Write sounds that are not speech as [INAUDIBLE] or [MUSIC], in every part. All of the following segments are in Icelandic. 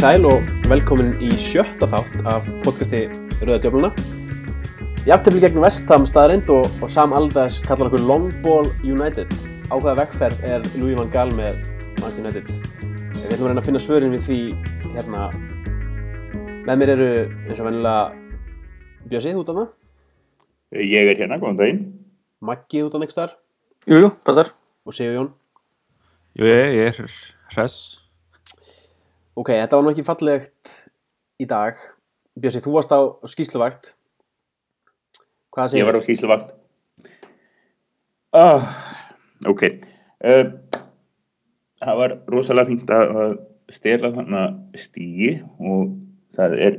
Sæl og velkomin í sjötta þátt af podcasti Rauða djöfluna. Jafntefni gegn Vestham staðarind og, og Sam Alves kallar okkur Long Ball United. Ákveða vekkferð er Louis van Gaal með Manchester United. Við ætlum að reyna að finna svörin við því hérna. Með mér eru eins og vennilega Bjössi út af það, Ég er hérna, góðan daginn. Maggi út af next þar Jú, jú, passar. og Sigur Jón. Jú, ég, ég er hress. Ok, þetta var nú ekki fallegt í dag. Bjössi, þú varst á skýsluvakt. Hvað segir Ég var á skýsluvakt. Ah, ok. Uh, það var rosalega fínt að stela þannig stígi og það er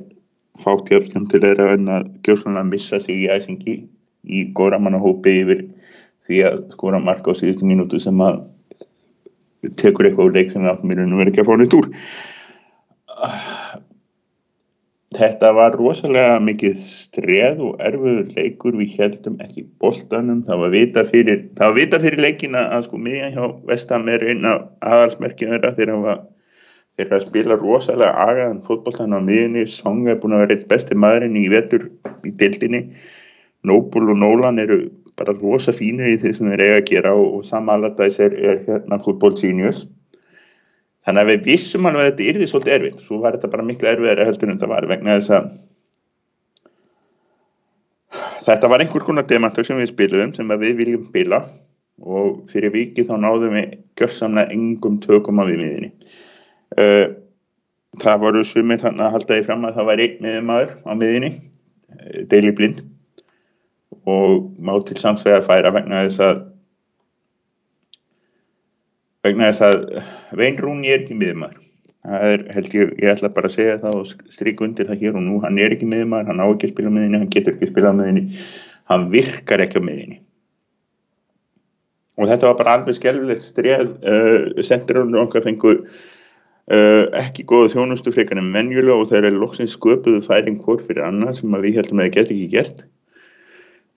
fátt jöfnum til þeirra en að gjóðsvonlega missa sig í æsingi í góramannahópi yfir því að skora mark á síðustu mínútu sem að tekur eitthvað úr leik sem við áttum í raun og verið ekki að fá nýtt úr. Þetta var rosalega mikið streð og erfiður leikur, við heldum ekki boltanum, það var vita fyrir, var vita fyrir leikina að sko miðjan hjá Vestam einn af aðalsmerkjum þeirra þeirra að spila rosalega agaðan fótboltan á miðjunni, Song er búin að vera eitt besti maðurinn í vetur í dildinni, Noble og Nolan eru bara rosa fínir í því sem þeir eiga að gera og, og Sam Allardyce er, er hérna fútból genius. Þannig að við vissum alveg að þetta yrði svolítið erfitt, svo var þetta bara miklu erfiðari heldur en þetta var vegna þess að þetta var einhver konar demantök sem við spilum sem við viljum spila. Og fyrir viki þá náðum við gjörsamlega engum tökum á við miðinni. Uh, það voru sumir þannig að halda því fram að það var einn miðumæður á miðinni, Daily Blind. Og má til samsvega færa vegna þess að vegna þess að Vein Rúni er ekki miðumæður það er held ég, ég ætla bara að segja það og strík undir það hér og nú. Hann er ekki miðumæður, hann á ekki að spila miðinni hann getur ekki að spila miðinni hann virkar ekki á miðinni og þetta var bara alveg skelvilegt streð uh, sendirunum okkar fengu uh, ekki góða þjónustu frekar en menjulega og þeir eru loksins sköpuðu færing hvort fyrir annað sem að við heldum að það get ekki gert.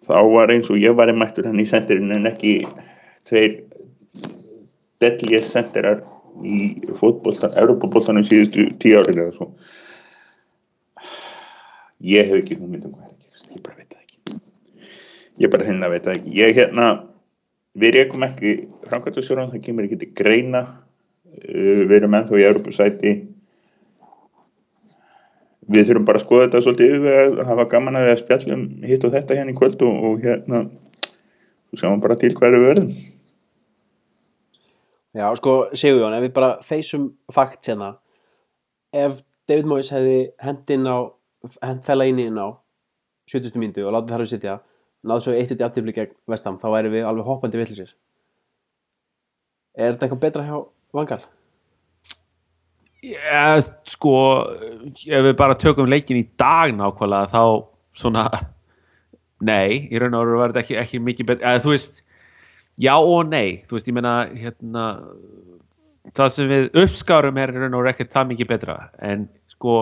Þá var eins og ég var í mættur hann í sendirinn en ekki tveir deadliest senderar í fótboltan, Europabóltanum síðustu tíu árið eða svo. Ég hef ekki hugmynd um hvað er ég bara veit það ekki. Ég bara að veit það ekki. Ég hérna, við rekum ekki framkvæmtastjóran, það kemur ekki til greina. Uh, við erum ennþá í Europasæti við þurfum bara að skoða þetta svolítið yfir að hafa gaman að við að spjallum hitt og þetta hérna í kvöld og, og hérna þú sjáum bara til hverju við verðum Já, sko, Sigur Jón, ef við bara feysum fakt hérna ef David Moyes hefði hendinn á hend fella inn inn á 70. mínútu og látið þar við sitja náðu svo eitt eitt aftifli gegn vestam þá væri við alveg hoppandi villisir Er þetta eitthvað betra hjá Vangal? Já, sko, ef við bara tökum leikin í dag nákvæmlega þá svona, nei, í raun og veru var þetta ekki, ekki mikið betur, eða þú veist, já og nei, þú veist, ég meina, hérna, það sem við uppskárum er raun og veru ekkert það mikið betra, en sko,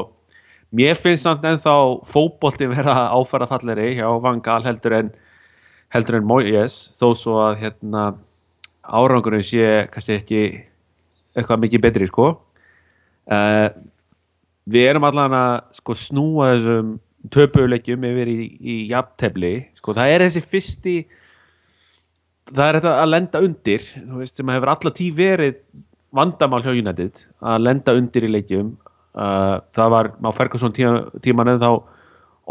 mér finnst samt ennþá fótbolti vera áfæra falleri hjá Vangal heldur en, heldur en Moyes, þó svo að, hérna, árangurinn sé kannski ekki eitthvað mikið betri, sko. Uh, við erum allan að sko, snúa þessum töpuleikjum yfir í, í jafntefli sko, það er þessi fyrsti það er þetta að lenda undir veist, sem hefur alla tíð verið vandamál hjá United að lenda undir í leikjum. Uh, það var á Ferguson tíma, tímanu þá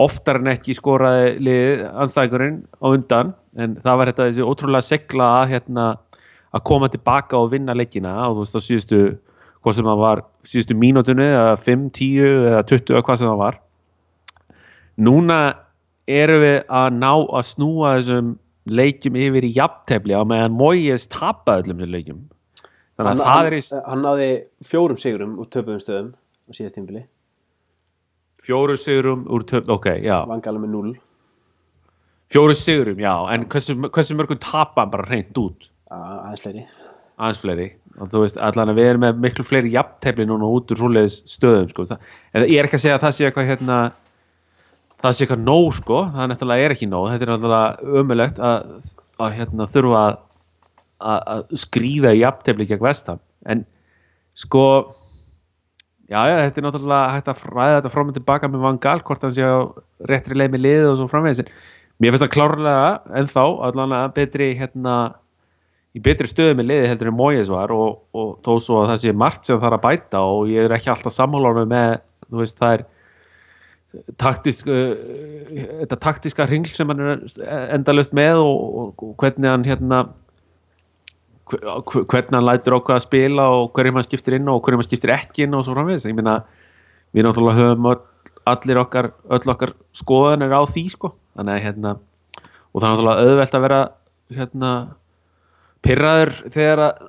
oftar en ekki skoraði lið anstæðingurinn á undan. En það var þetta þessi ótrúlega segla að, hérna, að koma tilbaka og vinna leikina og þú veist á síðustu hvað sem það var síðustu mínútunni eða 5, 10 eða 20 eða hvað sem það var. Núna erum við að ná að snúa þessum leikjum yfir í jafntefli á meðan Moyes tappa öllum þessum leikjum. Þannig að það er í hann náði fjórum sigurum úr töpuðum stöðum á síðast tímbili fjóru sigurum úr töp, ok, já. Vangal er með 0 fjóru sigurum, já, en hversu, hversu mörgum tappa hann bara reynd út? Aðeins fleiri. Aðeins fleiri. Og þú veist, allan að við erum með miklu fleiri jafntefli núna út úr svoleiðis stöðum sko. en ég er ekki að segja að það sé eitthvað hérna, það sé eitthvað nóg sko, það náttúrulega er ekki nóg. Þetta er náttúrulega ömulegt að, að hérna, þurfa að, að, skrýða í jafntefli gegn vestam en sko já, já, þetta er náttúrulega hægt að ræða þetta frá mig tilbaka með Van Gaal hvort hann sé á réttri leið með liðið og svo framvegis. Mér finnst það klárlega ennþá allan að betri hérna í betri stöðu með liðið heldur en Moyes var og, og þó svo að það sé margt sem það er að bæta og ég er ekki alltaf sammálanum með, þú veist, það er taktisk uh, þetta taktiska hringl sem hann er endalust með og, og, hvernig hann hérna hve- hvernig hann lætur okkur að spila og hverjum hann skiptir inn og hverjum hann skiptir ekki inn og svo framvegis. Ég meina, við náttúrulega höfum öll, allir okkar, öll okkar skoðanir á því sko, þannig að hérna og það er náttúrulega auðvelt að vera hérna pyrraður þegar að,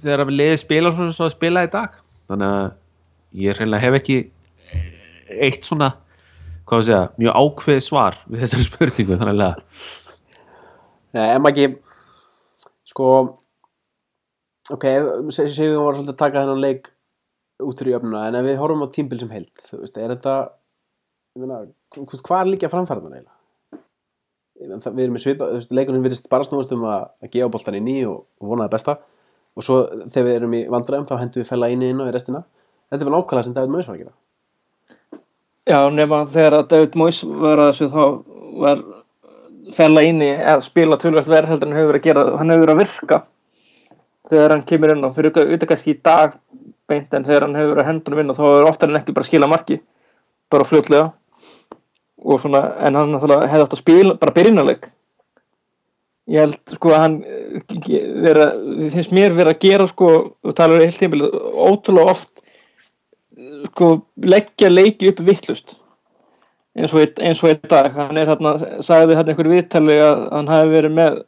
þegar að liðið spila svona svo að spila í dag. Þannig að ég reynilega hef ekki eitt svona hvað við segja, mjög ákveð svar við þessari spurningu þannig að Nei, en maður ekki sko ok, se- segjum við var svolítið að taka þennan leik út fyrir jöfnuna, en ef við horfum á tímbil sem heild, þú veist, er þetta meina, hv- hvað er líka framfæraðan eiginlega? Það- Við erum með svipa, þú veist, leikunum virðist bara snúast um að, að gefa boltan inn í og, og vona það besta. Og svo þegar við erum í vandræðum þá hendum við fella inn í inn og í restina. Þetta er vel nákvæmlega sem David Moyes var að gera Já, nema þegar að David Moyes var að þessu þá var fella inn í að spila tölvægt verð heldur en hefur að gera, hann hefur að virka þegar hann kemur inn og fyrir auðvitað kannski í dag beint en þegar hann hefur verið að hendunum inn og þá er oftar en ekki bara að skila marki bara fljótlega. Og svona, en hann hefði átt að spila bara byrjunarleik. Ég held sko að hann eh, vera, finnst mér verið að gera sko, við talar heilt tímbil ótrúlega oft sko, leggja leiki upp vittlust eins og, í- og dag. Hann er hérna, sagði hérna einhver viðtali að hann hafi verið með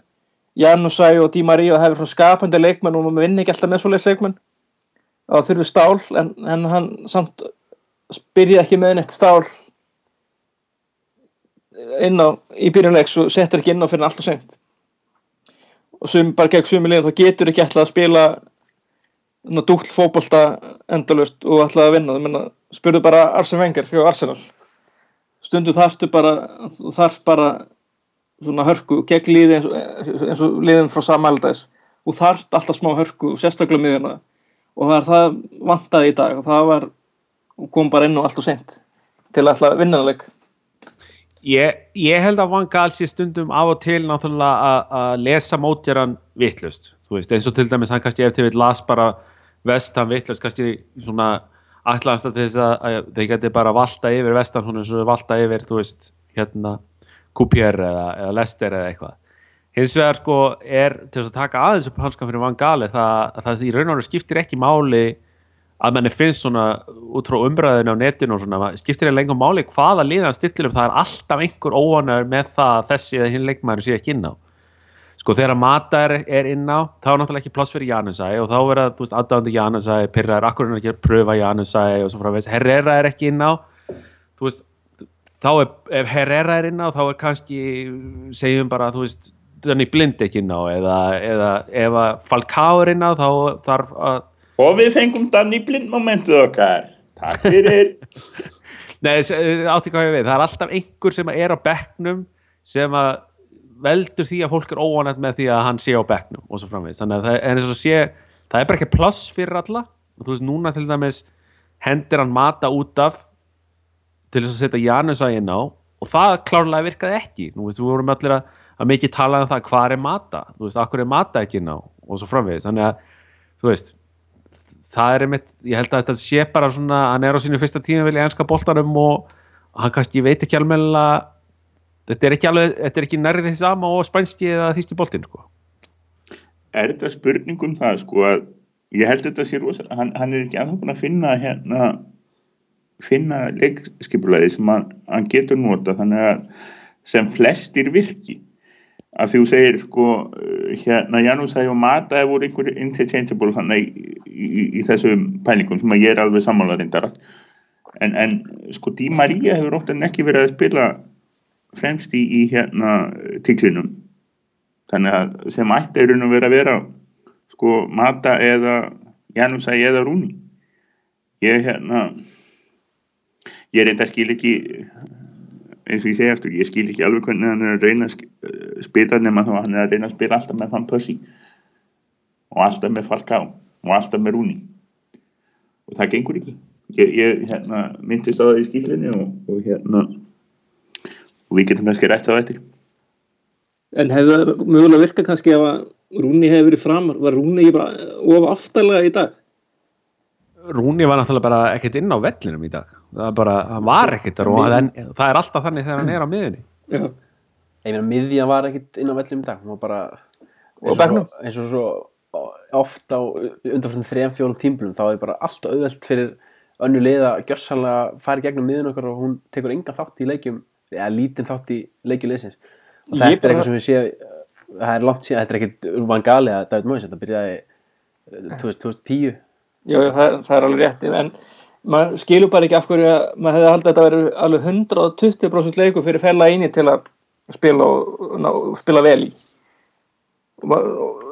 Janusæ og Di Maria og hafi svona skapandi leikmenn og maður vinni ekki alltaf með svoleiðis leikmenn. Það þurfi stál en, en hann samt byrjaði ekki með neitt stál inn á í byrjunleiks og settir ekki inn á fyrir alltaf seint. Og sum, bara gegn sumi liðin þá getur ekki alltaf að spila dúll fótbolta endalust og ætlaði að vinna. Menna, spurðu bara Arsene Wenger hjá Arsenal. Stundu þarftu bara þarf bara svona hörku gegn liði eins og, eins og liðin frá samældags og þarft alltaf smá hörku sérstaklega miðuna og það er það vantaði í dag. Og það var kom bara inn og allt og sent til að ætla að vinna það leik. Ég, ég held að Van Gaal sé stundum af og til náttúrulega að lesa mótjaran vittlust, þú veist, eins og til dæmis hann kannski ef til við las bara vestan vittlust, kannski svona ætlaðast að þess að, þeir geti bara valta yfir vestan, svona og valta yfir þú veist, hérna Kupier eða, eða Lester eða eitthvað. Hins vegar sko er til þess að taka aðeins upp hanskan fyrir Van Gaal er það, að það í raun og veru skiptir ekki máli að manni finnst svona út frá umræðinu á netinu og svona, skiptir það lengur máli hvaða liðan stillir um, það er alltaf einhver óanar með það að þessi eða hinn leikmæður sé ekki inn á sko þegar Mata er, er inn á þá er náttúrulega ekki pláss fyrir Janusæ og þá verða, þú veist, aðdáðandi Janusæ pyrraður, akkur er ekki að pröfa Janusæ og svo frá veist, Herrera er ekki inn á þú veist, þá er ef Herrera er inn á, þá er kannski segjum bara, þú veist þannig blind ekki inn á eða, eða ef að Falcao er inn á þá þarf að Og við fengum Danny Blind momentið okkar. Takk fyrir. [LAUGHS] Nei, átti hvað ég við, það er alltaf einhver sem er á bekknum sem að veldur því að fólk er óanætt með því að hann sé á bekknum og svo framvegis, þannig að það er eins og sé það er bara ekki pláss fyrir alla. Og þú veist, núna til dæmis hendir hann mata út af til þess að setja Janus að inn á og það klárlega virkaði ekki. Nú veist, við vorum allir að, að mikið tala um það hvað er mata, þú veist, akkur er mata ekki inn á? Og svo framvegis, þannig að þú veist, það er einmitt, ég held að þetta sé bara svona, hann er á sínu fyrsta tíma vilja enska boltanum og hann kannski veit ekki alveg þetta er ekki ekki nærrið því sama og spænski eða þýski boltin sko. Er þetta spurning um það sko að ég held þetta sé rosalega, hann, hann er ekki aðeins búin að finna hérna finna leikskipulaði sem hann, hann getur nota þannig að sem flestir virki af því þú segir sko hérna Janúsæ og Mata hefur voru einhver interchangeable þannig í, í, í þessum pælingum sem að ég er alveg sammála reyndar en, en sko Di Maria hefur en ekki verið að spila fremst í, í hérna tiklinum þannig að sem ætti er raun að vera að vera sko Mata eða Janúsæ eða Rúni. Ég hérna ég reynda skil ekki eins og ég segi eftir, ég skil ekki alveg hvernig hann er að reyna að eh, spila nema þá hann er að reyna að spila alltaf með Van Persie og alltaf með Falcao. Og alltaf með Rúni. Og það gengur ekki. Ég, ég hérna, myndist á það í skýrlinni og, og hérna og við getum kannski rætt á þetta En hefði það mögulega virkað kannski ef að Rúni hefði verið framar, var Rúni ekki bara of aftalega í dag? Rúni var náttúrulega bara ekkert inn á vellinum í dag. Það, bara, hann var ekkert og það, það er alltaf þannig þegar hann er á miðunni Já, Ég meina, miðjan var ekkit inn á vellinum í dag, hún var bara Og eins og, svo, eins og svo oft á undanfjörnum þrejum fjólum tímblum þá er bara allt auðvelt fyrir önnu liða gjörsanlega fara í gegnum miðun okkar og hún tekur engan þátt í leikjum eða lítinn þátt í leikjuleysins og þetta er eitthvað sem við séum það er langt síðan, þetta er ekkit Urban Gali að David Moyes, þetta byrjaði eh, 2010 já, já það, það er alveg rétt en maður skilur bara ekki af hverju að maður hefði haldið að þetta verið alveg 120% leikur fyrir fella eini til að spila og ná, spila vel í. Og,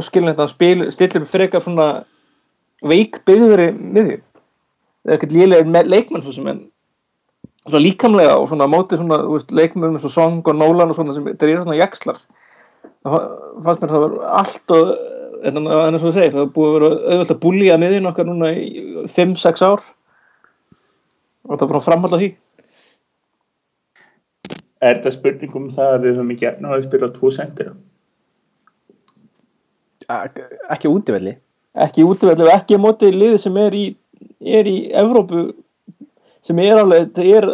óskilnætt að spil, stillir frekar svona veikbyggðri miðju. Það er ekkert lélega leikmenn svo sem en svona líkamlega og svona á móti svona þú veist, leikmenn eins og Song og Nolan og svona sem þetta er svona jakslar það fannst mér það var allt og en en eins og þú segir, það er búið að vera auðvitað að búlja miðjun okkar núna í 5-6 ár. Og það er bara framhald af því. Er þetta spurning um það að við höfum ekki efna að spila tvo sendir? Ek- ekki á útivelli. Ekki útivelli og ekki á móti liði sem er í, er í Evrópu sem er alveg, það er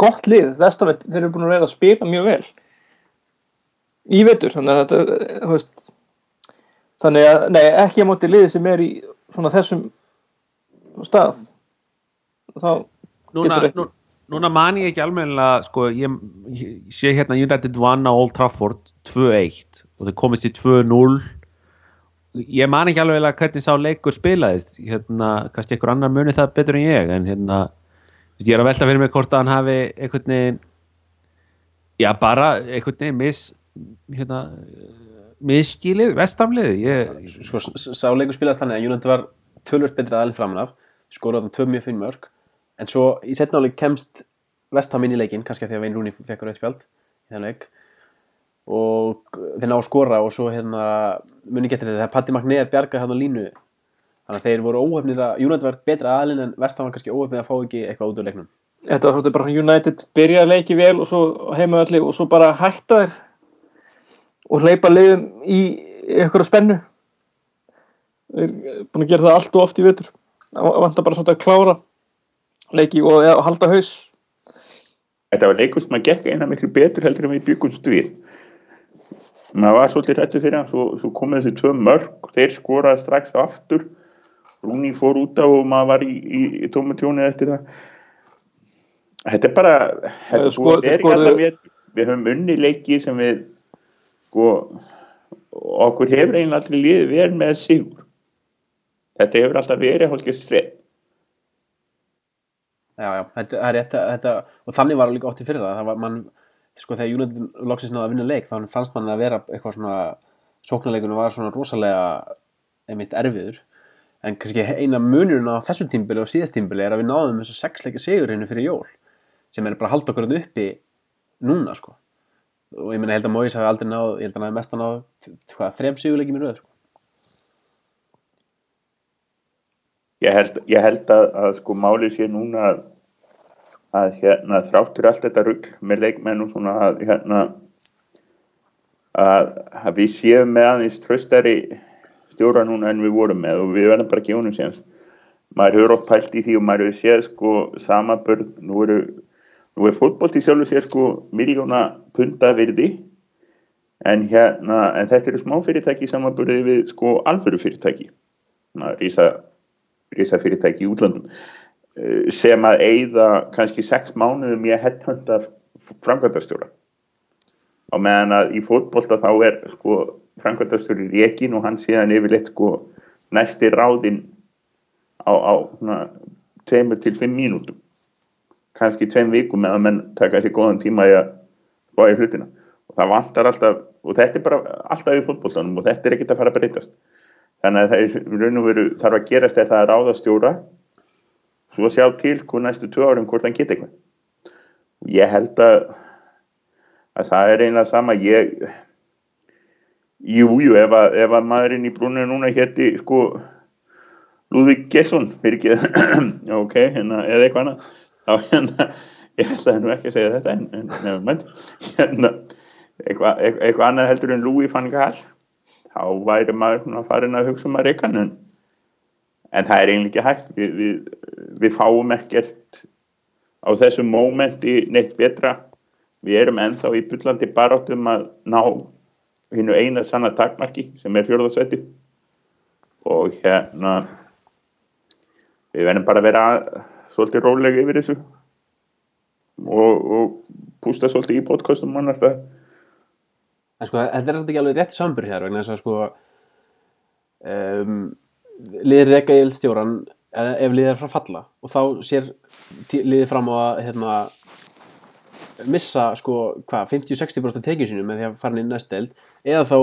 gott lið, vestanveit, þeir eru búin að vera að spila mjög vel. Í vetur, þannig að þetta þú veist þannig að, nei, ekki á móti liði sem er í svona þessum stað. Þá núna, Getur nú, núna man ég ekki almennilega sko, ég, ég sé hérna United vann á Old Trafford 2-1 og þau komist í 2-0 ég man ekki alveg hvernig sá leikur spilaðist hérna, kannski einhver annar muni það betur en ég en hérna, ég er að velta fyrir mig hvort að hann hafi einhvern veginn já bara einhvern veginn mis hérna misskilið, vestamlið sko, s- s- sá leikur spilaðist þannig að United var tölvöld betri aðalinn framan af skoraði þarna tvö mjög finn mörg en svo í setnáleik kemst Vestham inn í leikinn, kannski af því að Vein Rúni fekk rauð spjald í þann leik. Og þeir ná að skora og svo hérna muni getur þetta. Þegar Patti Magnér bjargaði hann á línu þannig að þeir voru óhefnir að United var betri aðalinn en Vestham var kannski óhefnir að fá ekki eitthvað út úr leiknum. Þetta var svolítið bara United byrja að leiki vel og svo heimaðalli og svo bara hætta þér og hleypa liðum í einhverja spennu. Þeir eru búin að gera það allt og oft í vetur. Það vantar bara svolítið að klára leiki og, ja, og halda haus. Þetta var leikur sem að gekk eina miklu betur heldur en við byggumst við. Maður var svolítið rættu fyrir hann, svo, svo komið þessi tvö mörg, þeir skoraði strax aftur, Rúni fór út af og maður var í, í, í tómatjónu eftir það. Þetta er bara, þetta er Sko- í skoruðu- alla vetur. Við höfum unni leiki sem við, sko, okkur hefur eiginlega allir liðið verið með sigur. Þetta hefur alltaf verið hálfgeir streð. Já, já, þetta það er rétt að- þetta, og þannig var það líka oft í fyrra það var mann, sko þegar United loksins náði að vinna leik þá fannst mann að vera eitthvað svona sóknarleikunum var svona rosalega einmitt erfiður en kannski eina munurinn á þessu tímbili og síðast tímbili er að við náðum þessu sexleika sigur henni fyrir jól sem er bara að halda okkur þarna uppi núna sko og ég meina ég held að Móis hafi aldrei náð ég held að hann hafi mest að náð þrem sigurleiki mér röð sko. Ég held, ég held að, að sko málið sé núna að, að hérna þráttur allt þetta rugg með leikmenn og svona að hérna að, að við séum með aðeins tröstari stjóra núna en við vorum með og við verðum bara gefa honum séns. Maður hefur oft pælt í því og maður hefur séð sko samabörð, nú eru nú er fótbolt í sjálfu sér sko miljóna punta virði en hérna, en þetta eru smá fyrirtæki í samanburði við sko alvöru fyrirtæki. Rísa risa fyrirtæki í útlandum eh, sem að eigða kannski sex mánuðum í að headhunta framkvæmdastjóra og meðan að í fótbolta þá er sko framkvæmdastjóri rekin og hann síðan yfirleitt sko næsti ráðinn á, á svona, tveimur til fimm mínútum. Kannski tveim vikum meðan menn taka sér góðan tíma í að spá í hlutina. Og það vantar alltaf og þetta er bara alltaf í fótboltanum og þetta er ekkert að fara að breytast. Þannig að það er í raun og veru þarf að gerast er það að ráða stjóra svo sjá til hvað næstu tvö árum hvort hann geta eitthvað. Ég held að að það er einlega sama. Ég jú, jú, ef að, ef að maðurinn í brúninu núna hétti sko Lúðvík Gesson ekki, [CLEARS THROAT] ok, hérna, eða eitthvað annað, þá hérna, ég ætlaði nú ekki að segja þetta en, en nefnum menn, hérna, eitthvað eitthva, annað heldur en Louis van Gaal, þá væri maður svona farin að hugsa um að reyka en, en það er eiginlega ekki hægt, við, við, við fáum ekkert á þessu mómenti neitt betra, við erum ennþá í byllandi baráttum að ná hinnu eina sanna takmarki sem er fjörðarsæti og hérna við verðum bara að vera svolítið rólega yfir þessu. Og, og pústa svolítið í podcastum annars það En sko, þetta er svolítið ekki alveg rétt sambur hér vegna þess að sko um, liðir reyka í eldstjóran ef liðir frá falla. Og þá sér liðið fram á að hérna, missa sko, hvað, 50-60% tekið sínum með því að fara inn í næstu deild eða þá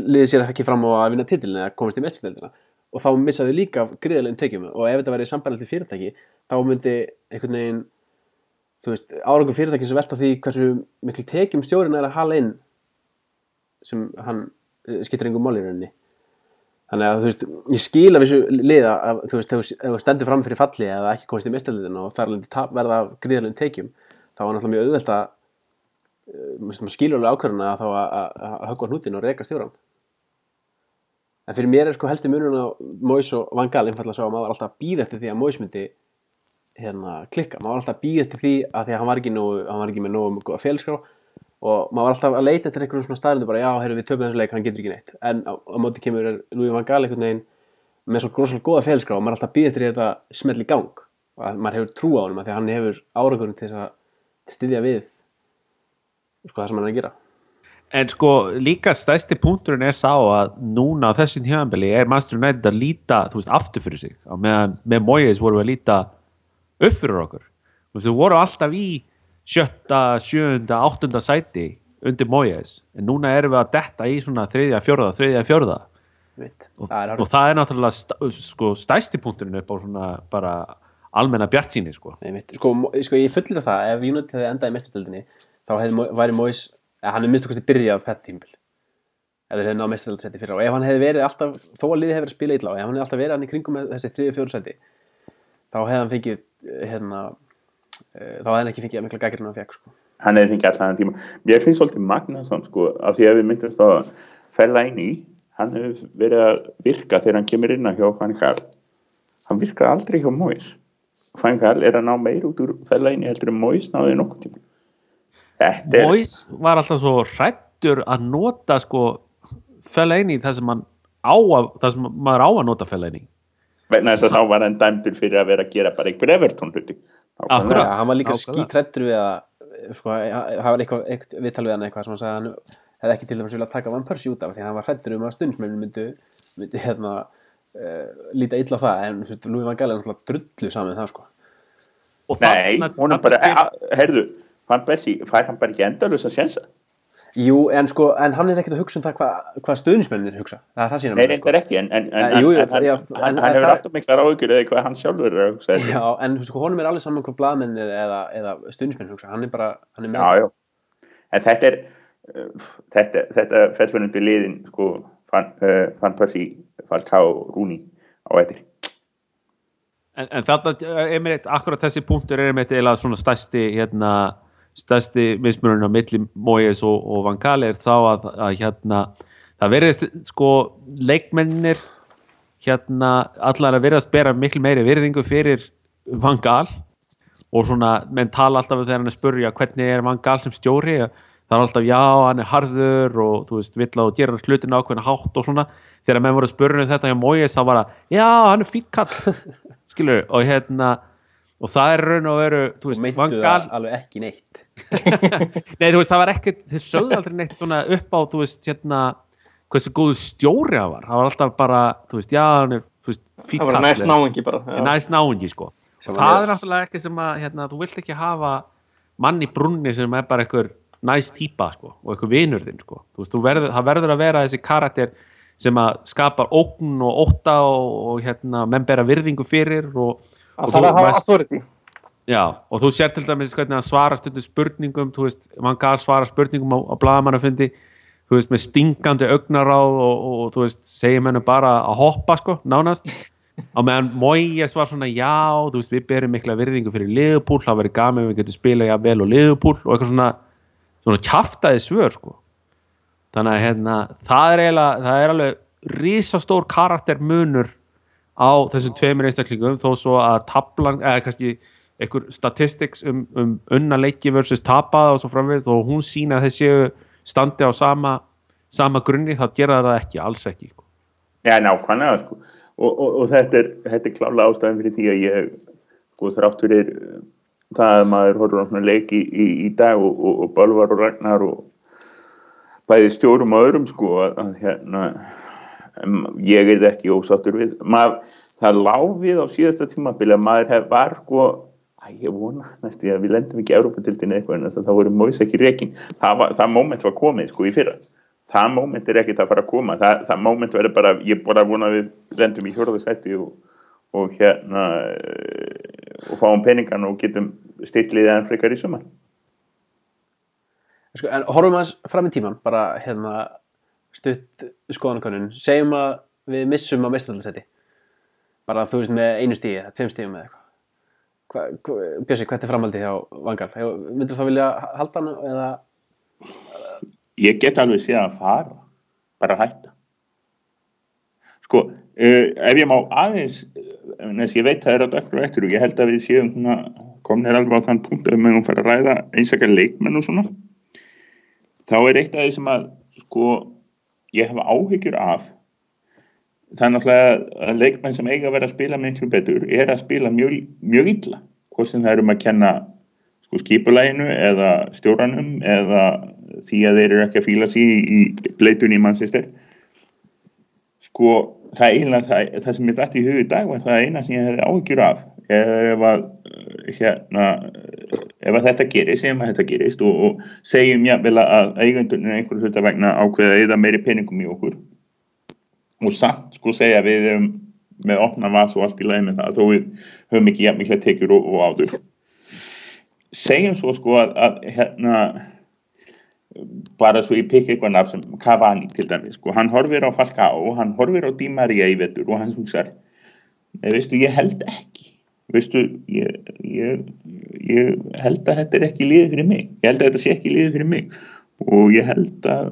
liðið sér ekki fram á að vinna titilin eða komast í mestudeldina og þá missa þau líka gríðalegum tekjum. Og ef þetta verið sambærlega fyrirtæki þá myndi einhvern veginn þú veist, árangur fyrirtæki sem velta því hversu miklu tekjum stjórin er að hala inn sem hann eh, skiptir einhver máli í rauninni. Þannig að þú veist, ég skil af þessu liða að þú veist, ef þú stendur fram fyrir falli eða ekki komist í mestarliðina og þar verða af gríðalegum tekjum þá var náttúrulega mjög auðvelt að eh, maður skilur alveg ákvörðuna að þá að, höggva hnútin og reka stjóran en fyrir mér er sko heldur munurinn á Mois og Van Gaal einfallega svo að maður var alltaf að býða eftir því að Mois myndi hérna klikka, maður var alltaf að býða eftir því að því að hann var ekki, nógu, hann var ekki með nógu góða félskrá og maður var alltaf að leita eftir einhverjum svona staðrindu bara já, heyrðu við töfum þessu leik, hann getur ekki neitt. En á, á móti kemur Louis Van Gaal einhvern veginn með svo gróslega góða félskrá og maður styðja við sko það sem hann er að gera En sko líka stæsti punkturinn er sá að núna á þessum hjöfambili er Master United að líta, þú veist, aftur fyrir sig á meðan með Moyes vorum við að líta upp fyrir okkur. Þú veist, við vorum alltaf í sjötta, sjöunda, áttunda sæti undir Moyes en núna erum við að detta í svona þriðja, fjórða, þriðja, fjórða Veit. og, það er og það er náttúrulega sta, sko, stæsti punkturinn upp á svona bara almenna sko. Nei, mitt, sko, Mo- sko ég fullir það ef United hefði endað í mestardeldinni þá hefði, væri Mois eða hann er minnst okkur byrjað þetta tímbil ef þeir hefði náð mestardeldsæti fyrir á og ef hann hefði verið alltaf, þó að liðið hefði verið að spila illa og ef hann hefði alltaf verið hann í kringum með þessi þriði fjóru sæti þá hefði hann fengið eh, hérna, uh, þá hefði hann ekki fengið mikla gækirinn hann fekk sko. hann er fengið allan tíma. Mér finnst svolítið magna samt sko af því að við myndumst að fella inn í hann hefur verið að virka þegar hann kemur inn á hjá Karl hann virkaði aldrei hjá Mois Fanny Karl er að ná meir út úr fella inn í heldur en Mois náði nokkuð tíma. Þetta er Moyes var alltaf svo hrættur að nota sko Fellaini það sem sem maður á að nota Fellaini vegna þess að þá var hann dæmdur fyrir að vera að gera bara einhver Everton hluti Akkúrat. ja, hann var líka skítrættur við að sko, það var eitthvað, eitthvað viðtal við hann eitthvað sem hann sagði að hann hefði ekki til dæmis viljað taka Van Persie út af því að hann var hrættur um að stundsmenn myndu, myndu hérna líta illa á það en þú veist, Louis Van Gaal er náttúrulega drullu saman við það sko. Og nei, hún er bara, heyrðu Van Bessi, fær hann bara ekki endalus að sjensa Jú, en sko, en hann er ekkert að hugsa um það hvað hva stuðnismennir hugsa. Það er það sína nei, reyndar ekki, en, en, en, Nei, jú, jú, en hann, já, hann, hann hefur alltaf miklar áhyggjur eða hvað hann sjálfur er að hugsa Já, en veist, sko, honum er alveg saman hvað blaðmennir eða, eða stuðnismenn hugsa. Hann er bara, hann er með já, já. En þetta er uh, þetta, þetta fellur undir liðin sko, Van, uh, Van Persie, Falcao, Rooney á eftir. en, en þarna mér eitt akkurat þessi punktur er eitt eða svona stærsti hérna, stærsti mismunurinn á milli Moyes og, og Van Gaal er þá að, að hérna það verðist sko leikmennir hérna allar að verðast bera miklu meiri virðingu fyrir Van Gaal og svona menn tala alltaf þegar hann er spurja hvernig er Van Gaal sem stjóri það er alltaf já, hann er harður og þú veist, vill að gera hlutin ákveðna hátt og svona, þegar menn voru að spurja um þetta hjá Moyes, þá bara, já, hann er fýtt kall [LAUGHS] skilur, og hérna og það er raun og veru, þú veist, Van meintu Gaal það alveg ekki neitt. [LAUGHS] Nei, þú veist, það var ekkert, þeir sögðu aldrei neitt svona upp á, þú veist, hérna hversu góðu stjóri hann var, það var alltaf bara þú veist, já, hann er, þú veist, það fýtt var næst næst sko. Sem það var- er náttúrulega ekki sem að, hérna, þú vilt ekki hafa mann í brunni sem er bara næst típa, sko, og einhver vinur þinn, sko, þú veist, þú verður, það verður að vera þessi karakter sem að skapar ógn og ótta og, og hérna, menn bera virðingu fyrir og, og það þarf að hafa authority. Já, og þú sér til dæmis hvernig hann svarar stundum spurningum, þú veist, mann gaf svara spurningum á, á bladamannafundi, þú veist, með stingandi augnaráð og, og, þú veist, segir mennu bara að hoppa, sko, nánast, [LAUGHS] á meðan Moyes var svona já, þú veist, við berum mikla virðingu fyrir Liverpool, það verið gaman við getum spilað jafn vel og Liverpool og eitthvað svona svona kjaftaði svör sko þannig að hérna, það er eiginlega það er alveg risastór karaktermunur á þessum tveimur einstaklingum þó svo að tablan eða kannski einhver statistics um, um unna leiki versus tapaða og svo framvegð og hún sína að þessi standi á sama, sama grunni það gera það ekki, alls ekki sko. Já, nákvæmlega sko. og, og, og þetta er, er klálega ástæðan fyrir því að ég sko þrátt fyrir það að maður horfður á svona leik í, í, í dag og, og Bölvar og Ragnar og bæði stjórum og öðrum sko að, að hérna ég er ekki ósáttur við. Maður, það láfið á síðasta tímabili að maður hef var sko að ég vona næstu að við lendum ekki Európa-tildin eitthvað en það voru móis ekki rekin það, það moment var komið sko í fyrra. Það moment er ekkert að fara að koma. Það, það moment verður bara, ég bara vona að við lendum í hjörðarsætti og, og hérna og fáum peningan og getum stillið en frekar í sumar Sko, en horfum aðeins fram í tíman, bara hérna stutt skoðanakönnun, segjum að við missum á mestraldarsæti, bara þú veist með einu stíði, eða tveim stíðum eða eitthvað. Hva, hva, Bjössi, hvert er framhaldið hjá Vangal? Myndur þú þá vilja halda hann eða? Ég get alveg séð að fara, bara hætta. Sko, uh, ef ég má aðeins, nes ég veit það er á dagfru eftir og ég held að við séum komin er alveg á þann punkt við mögum fara að ræða einstakar leikmenn og svona. Þá er eitt af því sem að sko, ég hef áhyggjur af er náttúrulega að leikmenn sem eiga að vera að spila einhverjum betur er að spila mjög, mjög illa. Hvort sem það er um að kenna sko, skipulæginu eða stjóranum eða því að þeir eru ekki að fíla sér í, bleitunni í mannsistir sko það er eiginlega það, það sem ég dætti í hug í dag var það eina sem ég hefði áhyggjur af ef að hérna ef að þetta gerist, ef að þetta gerist og, og segjum jáfnvel að eigundunum einhverju hluta vegna ákveða eða meiri peningum í okkur. Og samt sko segja við um, með opna vas og allt í leið með það þó við höfum ekki jafn mikla tekjur og, og áður. Segjum svo sko að, að hérna bara svo ég pikk eitthvað nafn sem Cavani til dæmis sko, hann horfir á Falcao hann horfir á Di Maria í vettur og hann hugsaður, veistu ég held ekki veistu ég, ég, ég held að þetta er ekki líðið fyrir mig. Ég held að þetta sé ekki líðið fyrir mig. Og ég held að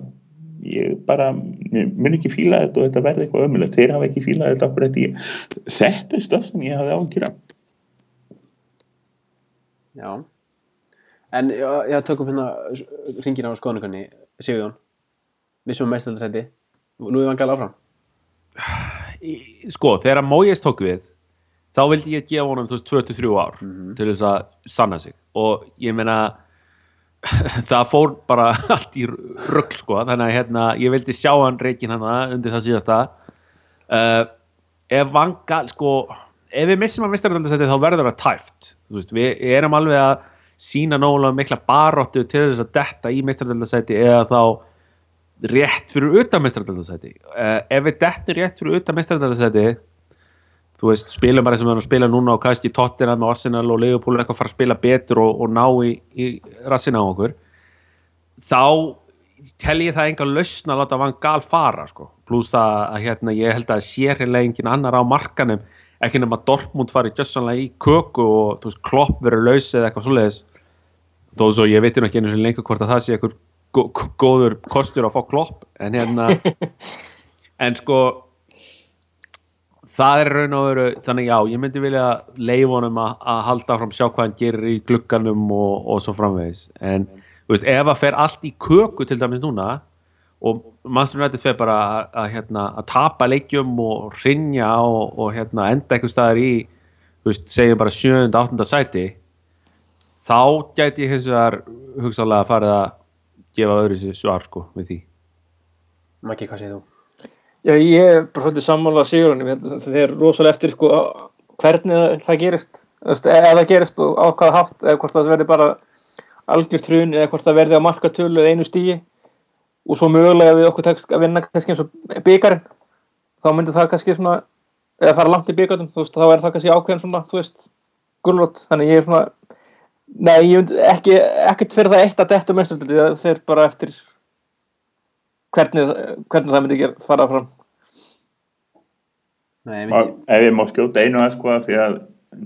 ég bara, ég mun ekki fíla þetta og þetta verði eitthvað ömulegt, þeir hafa ekki fílað þetta okkur þetta ég, þetta er stöf sem ég hafi ágjur af. Já. En já, já tökum hérna ringin á skoðanakunni Sigurjón Missum meðstöldarsæti Nú er vangal áfram. Í- sko, þegar Mójes tók við þá vildi ég gefa honum þú veist 23 ár til þess að sanna sig. Og ég meina [LAUGHS] það fór bara [LAUGHS] allt í rugg sko, þannig að hérna, ég vildi sjá hann reikin hann undir það síðasta. Uh, ef vangal sko, ef við missum að mistaröldasæti þá verður það tæft. Þú veist, við erum alveg að sína nógulega mikla baróttu til þess að detta í mistaröldasæti eða þá rétt fyrir utan mistaröldasæti uh, ef við dettum rétt fyrir utan mistaröldasæti þú veist, spilum bara sem við erum að spila núna og kannski Tottenham og Arsenal og Liverpool er eitthvað að fara að spila betur og, og ná í, í rassina á okkur þá tel ég það enga lausn að láta Van Gaal fara sko. pluss það að hérna, ég held að sé hérna engin annar á markanum ekki nema Dortmund fari gjössanlega í köku og þú veist, Klopp verður laus eða eitthvað svoleiðis þó svo ég veit nú ekki einu sem lengur hvort að það sé eitthvað gó- gó- góður kostur að fá Klopp en hérna [LAUGHS] en sko það er raun og veru þannig já, ég myndi vilja leifa honum að, halda fram sjá hvað hann gerir í glugganum og, og svo framvegis en þú veist, ef að fer allt í köku til dæmis núna og Manchester United fer bara að, hérna, að tapa leikjum og rinja og, og hérna, enda einhver staðar í þú veist, segjum bara 7. 8. sæti þá gæti ég hins vegar hugsaðlega að fara að gefa öðru svar sko við því Maggi, hvað segir þú? Já, ég er bara svolítið sammála Sigurðunum þeir eru rosalega eftir sko, hvernig það gerist. Eða það gerist og á hvaða haft eða hvort það verði bara algjört hrun eða hvort það verði á markatölu eða einu stígi og svo mögulega við okkur tekst að vinna kannski eins og byggarinn þá myndi það kannski svona eða fara langt í byggarnum, þú veist, þá er það kannski ákveðin svona, þú veist, gulrót. Þannig ég er svona nei, ég ekki, ekkert fyrir það eitt að detta mesturliti, það fer bara eftir hvernig, hvernig það myndi gera, fara fram? Nei, ég Og myndi, ef ég má skjóta einu að sko því að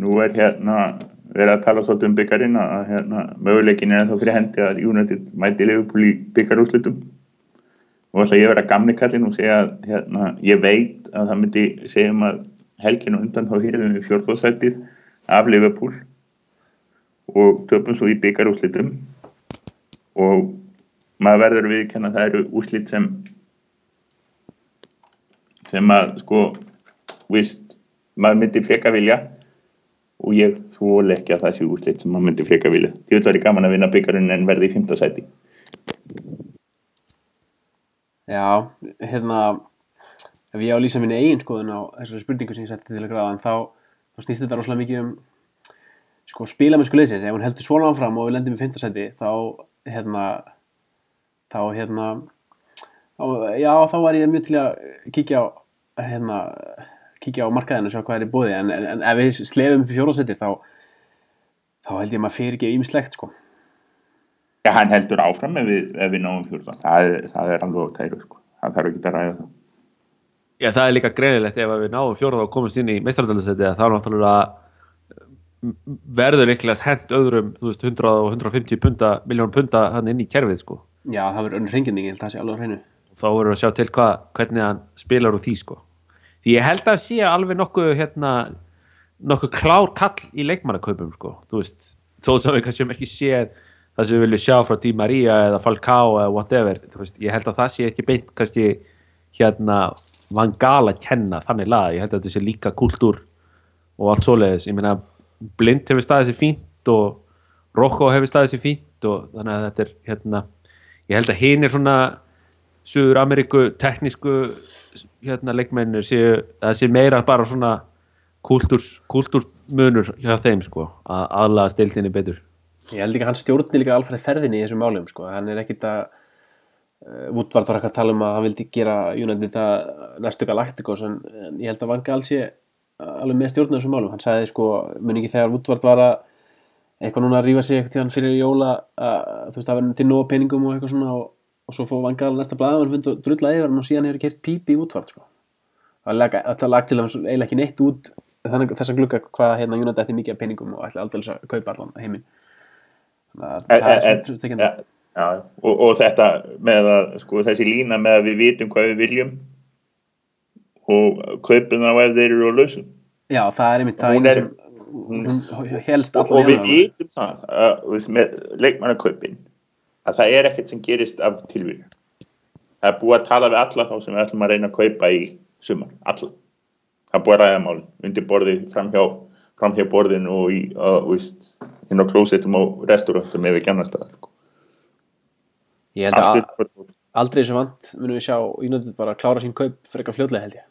nú er hérna verið að tala svolítið um byggarinn að hérna, möguleikin er þá fyrir hendi að United mæti Liverpool í byggarúslutum og þess að ég vera gamni kallinn og segja að hérna, ég veit að það myndi segjum að helginu undan þá hýrðum við fjórðbóðsætið af Liverpool og töpum svo í byggarúslutum og maður verður að viðkenna að það eru úslit sem sem að sko víst, maður myndi freka vilja og ég þvól ekki að það sé úslit sem maður myndi freka vilja. Því vil væri gaman að vinna byggarinn en verði í fymta sæti. Já, hérna, ef ég á að lýsa minni eigin skoðun á þessari spurningu sem ég setti til að gráða, en þá, þá snýst þetta rosalega mikið um sko spila með skuleysins, ef hún heldur svona áfram og við lendum í fimmtarsæti, þá hérna, þá hérna, þá, já, þá var ég mjög til að kíkja á, hérna, kíkja á markaðinu og sjá hvað er í bóði, en, en, en ef við slefum upp í fjóraðsæti, þá, þá held ég maður fyrir ekki ímislegt, sko. Já, hann heldur áfram ef við, ef við náum fjórða það, er- það er alveg á tæru sko. það þarf ekki að ræða það Já, það er líka greinilegt ef að við náum fjórða og komumst inn í meistradælisæti að þá er náttúrulega m- verður líklegast hent öðrum þú veist, 100 og 150 punta, miljón punta hann inn í kerfið sko Já, það verður önnur hringinding, ég held að það sé alveg á hreinu. þá verður að sjá til hvað, hvernig hann spilar úr því sko. Því ég held að sé alveg nokkuð hérna, nokkuð klár kall í leikmannakaupum sko, þú veist þó sem við kannski ekki séð það sem við viljum sjá frá Di Maria eða Falcao eða whatever, veist, ég held að það sé ekki beint kannski hérna Van Gaal að kenna þannig lag. Ég held að þetta sé líka kultúr og allt svoleiðis, ég meina Blind hefur staðið sér fínt og Rocco hefur staðið sér fínt og þannig að þetta er hérna, ég held að hinn er svona Suður Ameríku teknísku hérna leikmennir séu, það sé meira bara svona kultúrs, kultúrsmunur hjá þeim sko, að aðlaga stildinni betur Ég held ekki að hann stjórni líka alfæri ferðinni í þessum málum sko. hann er ekkit að uh, Woodward var eitthvað að tala um að hann vildi gera United að næstu Galacticos en, ég held að Van Gaal sé alveg með stjórna þessum málum, hann sagði sko mun ekki þegar Woodward var að eitthvað núna að rífa sig eitthvað tíðan fyrir jóla að þú veist að verður til nóg peningum og eitthvað svona og, og svo fór Van Gaal næsta blaðan og drulla yfir hann og síðan hefur gert pípi í Woodward sko. það lag, til þess eiginlega ekki neitt út þess að glugga hvað hérna United ætti mikið peningum og ætli aldrei að kaupa allan heiminn. Þannig að það er svona trústekjandi ja, já, og, og þetta með að sko, þessi lína með að við vitum hvað við viljum og kaupum þá ef þeir eru á lausum. Já það er einmitt það er- sem hún helst og, og við vitum það að, veist, með leikmannakaupin að það er ekkert sem gerist af tilvíð það er búið að tala við alla þá sem við ætlum að reyna að kaupa í sumar, alla. Það er búið að ræða mál undir borði framhjá, framhjá borðinu og í, uh, víst, inn á klósettum og restaurantum ef ekki annars staðar sko. ég held að upp- aldrei sem vant munum við sjá United bara klára sín kaup fyrir eitthvað fljótlega held ég.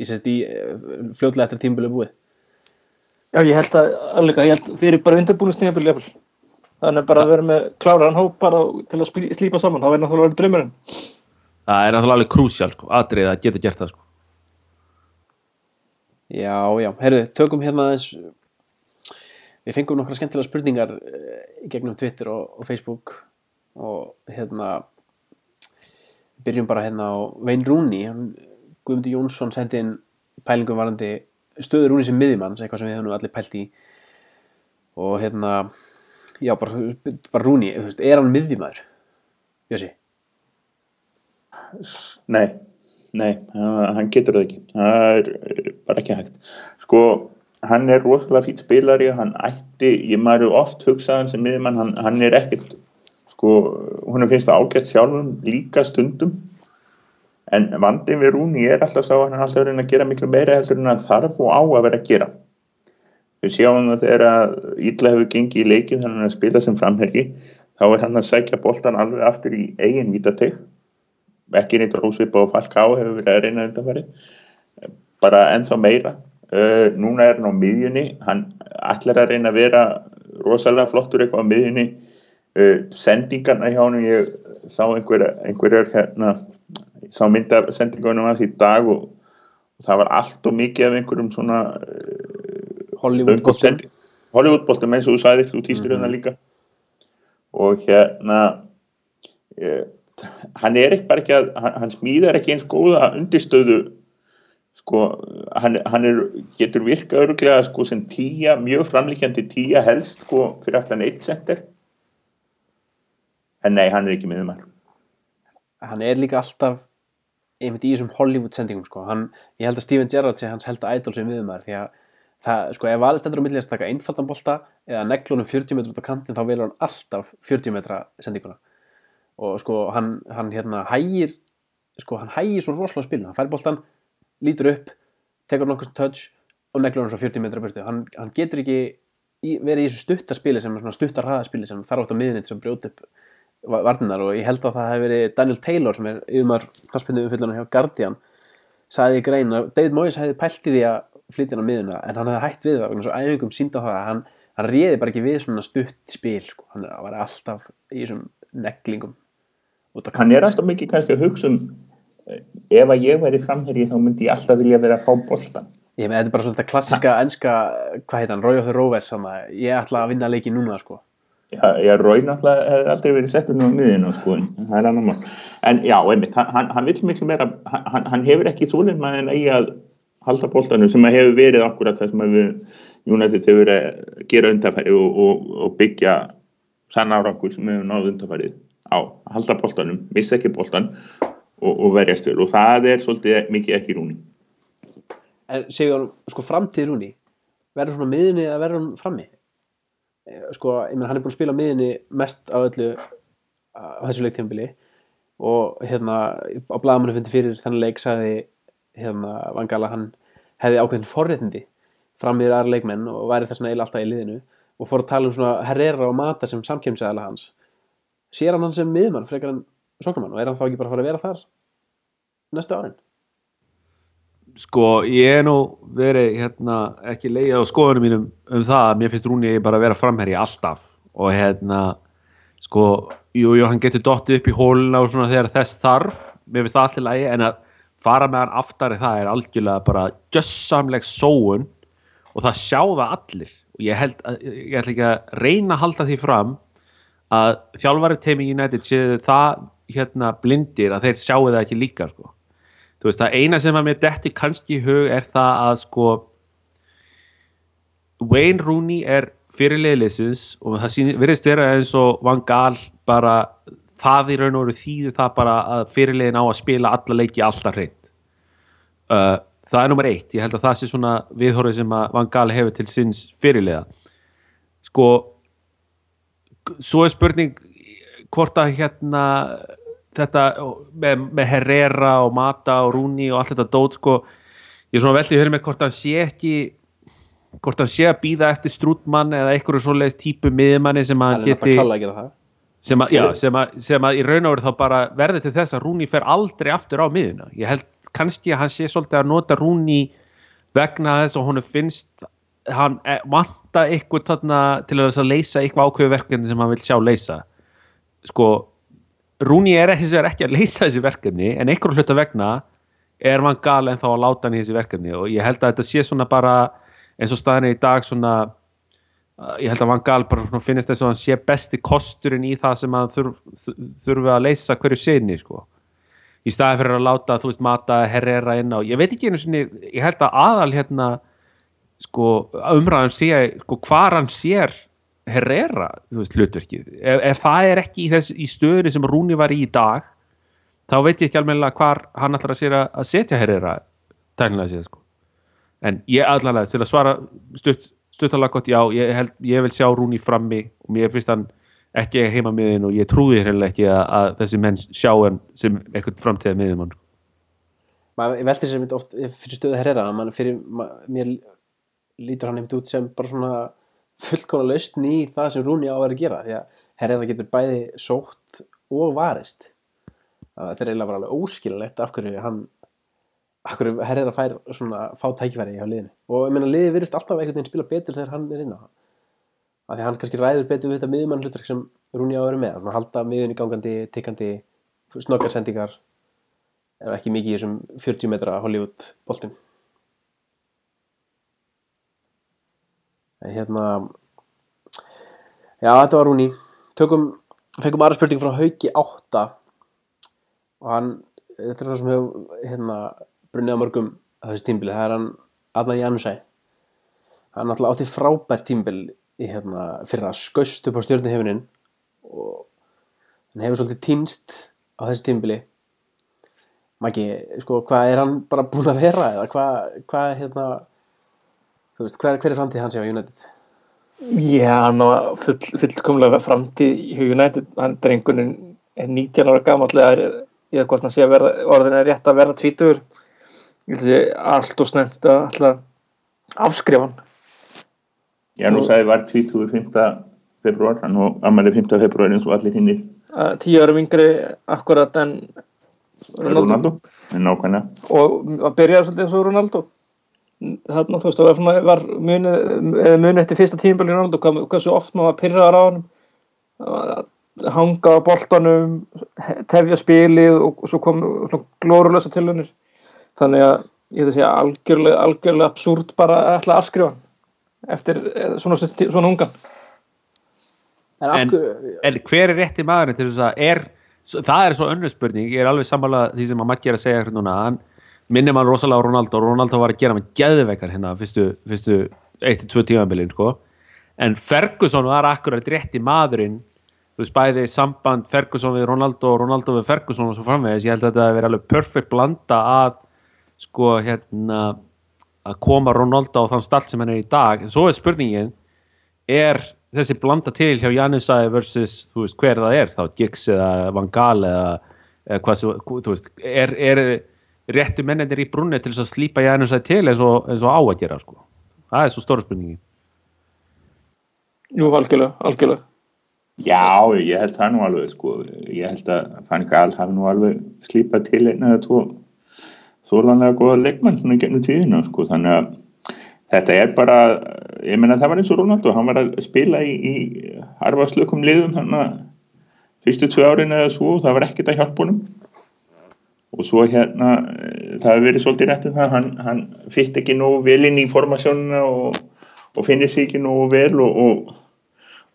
Ég sést í eh, fljótlega eftir tímabili búið Já, ég held að alveg, ég held þeir eru bara undirbúinustíðabil jafnvel. Þannig bara að vera með kláraðan hóp bara til að slípa saman, það verður náttúrulega verið draumurinn. það er náttúrulega alveg krúsjál sko, atrið að geta gert það sko. já já, herru, tökum hérna aðeins við fengum nokkra skemmtilega spurningar eh, í gegnum Twitter og, og Facebook og hérna byrjum bara hérna á Vein Rúni Guðmundur Jónsson sendi inn pælingum varandi stöður Rúni sem miðjumanns, eitthvað sem við höfum allir pælt í og hérna já, bara, bara Rúni, er hann miðjumæður? Jössi? Nei, nei, hann getur það ekki. Það er bara ekki hægt. Sko, hann er rosalega fýtt spilari, hann ætti, ég maður oft hugsað hann sem miðjumann, hann, hann er ekkert, sko, hún finnst það ágætt sjálfum líka stundum, en vandinn við Rúni er alltaf sá að hann er alltaf að reyna að gera miklu meira heldur en hann þarf og á að vera að gera. Við sjáum það þegar að illa hefur gengið í leikið þannig að að spila sem framhergi, þá er hann að sækja boltan alveg aftur í eigin vítateg ekki neitt rósvipa og Falcá hefur verið að reyna undanfæri bara ennþá meira. Uh, núna er hann á miðjunni hann ætlar að reyna að vera rosalega flottur eitthvað á miðjunni. Uh, sendingarna hjá hann ég sá einhverjar einhver hérna, sá mynda sendingunum hans í dag og, og það var allt og mikið af einhverjum svona Hollywood Hollywood Hollywoodboltum eins og þú sagðir, þú týstir hérna líka. Og hérna ég, hann er ekki bara ekki að hann, hann smíðar ekki eins góða undirstöðu sko, hann, hann er, getur virka örglega sko sem tíja, mjög framlíkjandi tíja helst sko fyrir aftan eitt center. En nei, hann er ekki miðumar hann er líka alltaf einmitt í þessum Hollywood sendingum sko. hann, ég held að Steven Gerrard sé hans held að idol sem viðumar því að það, sko, ef valið stendur á millið að taka einfaldan bolta eða neglunum 40 metrur út á kantin þá velur hann alltaf 40 metra sendinguna. Og sko hann, hann hérna hægir sko hann hægir svo rosalega spilin hann fær boltan, lítur upp tekur nokkuð touch og neglur hann svo 40 metra burtu. Hann, hann getur ekki verið í þessu stuttaspili sem stuttarraðaspili sem þarf átt á miðinni að brjóta upp varnar og ég held að það hefði verið Daniel Taylor sem er yfirmar knarspindu umfyllunar hjá Guardian sagði í grein að David Moyes hefði pælt í því að flytja hann á miðuna en hann hefði hægt við það og æfingum sínda það að hann, hann réði bara ekki við svona stutt spil sko. hann var alltaf í þessum neglingum hann er alltaf mikið kannski að hugsa um eh, ef að ég væri framherri þá myndi ég alltaf vilja vera að fá boltan ég með þetta er bara svona klassiska enska hvað heit hann, Roy of the Rovers ég ætla að vinna leiki núna sko Ég raun alltaf hefði aldrei verið settur nú á miðinu sko, það er annar mál. En já, einmitt, hann, hann vil miklu meira hann, hann hefur ekki þúlinn maður en eigi að halda bóltanum sem að hefur verið akkurat það sem að við United hefur verið að gera undarfæri og, og, og byggja sann árangur sem hefur náðu undarfærið á að halda bóltanum, missa ekki bóltan og, og verjast vel. Og það er svolítið mikið ekki rúni. En segjum hann, sko framtíð rúni verður svona miðinni að verður hann frammi sko, ég menn hann er búin að spila miðinni mest á öllu á þessu leiktjömbili og hérna á blagamannu fundi fyrir þannig leik sagði hérna Vangala hann hefði ákveðin forréttindi fram í aðra leikmenn og væri þess að eila alltaf í liðinu. Og fór að tala um svona herrera og mata sem samkjömsæðala hans. Sér hann hann sem miðmann frekar en sóknumann og er hann þá ekki bara að fara að vera þar næstu árin? Sko ég er nú verið hérna, ekki leiðið á skoðunum mínum um það að mér finnst Rúni bara að vera framherri alltaf. Og hérna sko, jú, jú, hann getur dottið upp í hóluna og svona þegar þess þarf. Mér finnst það allir lægi en að fara með hann aftari það er algjörlega bara jössamleg sóun. Og það sjáða allir. Og ég held að, ég ætla ekki að reyna að halda því fram að þjálfari teimi United séu það hérna blindir að þeir sjáu það ekki líka sko þú veist, það eina sem að mér detti kannski í hug er það að sko Wayne Rooney er fyrirliðlisins og það verðist vera eins og Van Gaal bara það í raun og veru þýði það bara að fyrirliðin á að spila alla leiki alltaf hreint. Uh, það er nummer eitt, ég held að það sé svona viðhorfið sem að Van Gaal hefur til sinns fyrirliða. Sko svo er spurning hvort að hérna þetta með, með Herrera og Mata og Rúni og allt þetta dót sko, ég er svona veldið að höra með hvort hann sé ekki hvort hann sé að býða eftir strútmann eða einhverju svoleiðis típu miðmanni sem að geti sem að, já, sem, að, sem að í raun og veru þá bara verði til þess að Rúni fer aldrei aftur á miðuna ég held kannski að hann sé svolítið að nota Rúni vegna þess að honu finnst hann vanta eitthvað til að leysa eitthvað ákveðu verkefni sem hann vil sjá leysa. Sko Rúni er ekki, ekki að leysa þessi verkefni en einhverju hluta vegna er mann gal en þá að láta hann í þessi verkefni. Og ég held að þetta sé svona bara eins og staðinni í dag svona ég held að mann gal bara finnist þess að hann sé besti kosturinn í það sem hann þurf, þurfi að leysa hverju sinni sko. Í staði fyrir að láta, þú veist, mata herrera inn á, ég veit ekki einu sinni ég held að aðal hérna sko umræðan sé, sko hvar hann sér Herrera, þú veist, hlutverkið ef, ef það er ekki í, þess, í stöðunni sem Rúni var í í dag þá veit ég ekki alveg hvar hann ætlar að að setja Herrera tæknilega séð sko en ég allavega til að svara stutt, stuttalega gott, já, ég, held, ég vil sjá Rúni frammi og mér finnst hann ekki heima miðin og ég trúði hérna ekki að, að þessi menn sjá hann sem eitthvað framtíða miðin mann sko. Ég veldi sem þetta oft fyrir stöðu Herrera, mann fyrir mér lítur hann einmitt út sem bara svona fullkona lausn í það sem Rúni á að vera að gera því að herriða getur bæði sótt og varist. Það er eiginlega bara alveg óskilulegt af hverju hann af hverju herriða fær svona fá tækifæri á liðinu. Og ég meina liði virðist alltaf einhvern veginn spila betur þegar hann er inn á. Af því hann kannski ræður betur við þetta miðjumann hlutverk sem Rúni á að vera með. Að halda miðjunni gangandi, tikkandi snokkarsendingar er ekki mikið í þessum 40 metra Hollywood boltum hérna já þetta var Rúni. Tökum, fengum aðra spurning frá Hauki 8 og hann þetta er það sem hefur hérna brunnið á mörgum á þessu tímbili, það er hann Adnan Janusæ hann er náttúrulega á því frábært tímbil í hérna fyrir að skaust upp á stjórnuhefunin og hann hefur svolítið týnst á þessu tímbili Maggi, sko, hvað er hann bara búin að vera eða hvað, hvað hérna þú veist, hver, hver er framtíð hans hjá United? Já, hann á full, fullkomlega framtíð í United, hann drengunin er 19 ára gamallega ég veit hvort hann sé að verða, orðin er rétt að verða tvítur ég held að sé allt og snemt að alltaf afskrifa hann Já, nú sagði var 25. februar, hann og ammali 5. februar eins og allir hinnir Að tíu ára yngri akkurat en Ronaldo Ronaldo, en nákvæmlega og að byrja svolítið eins og Ronaldo þarna þú veist það var, svona, var muni, eða muni eftir fyrsta hvað svo oft maður pyrraðar á hann að hanga á boltanum tefja spilið og svo kom svona glórulösa tilunir þannig að ég veit að segja algjörlega, algjörlega absúrt bara að ætla að afskrifa hann eftir eh, svona, svona ungan. En, En- en hver er rétti maðurinn til þess að er, það er svo önnur spurning ég er alveg sammála því sem að Maggi er að segja hérna núna, hann minnir mann rosalega á Ronaldo. Og Ronaldo var að gera með geðveikar hérna fyrstu, fyrstu 1-2 tímabilin sko. en Ferguson var akkurat rétti maðurinn þú veist bæði samband Ferguson við Ronaldo og Ronaldo við Ferguson og svo framvegis, ég held að þetta að vera alveg perfect blanda að sko hérna að koma Ronaldo á þann stall sem hann er í dag. En svo er spurningin er þessi blanda til hjá Janusæ versus, þú veist, hver það er? Þá Giggs eða Van Gaal eða, eða hvað sem, þú veist, er, er réttu mennendir í brunni til þess að slípa Janusæ til eins og, eins og á að gera sko. það er svo stóra spurningin. Jú, algjörlega, algjörlega. Já, ég held það nú alveg sko, ég held að Fann Gahl hafi nú alveg slípað til einn eða tvo þólanlega góða leikmann svona gennum tíðina sko, þannig að þetta er bara, ég menna það var eins og Ronaldo, hann var að spila í, í harfarslökum liðum hann að fyrstu tvö árin eða svo, það var ekkert að hjálpa honum og svo hérna eh, það hefur verið svolítið rétt um það hann, hann fyrt ekki nógu vel inn í formasjónuna og, og finnir sig ekki nógu vel og, og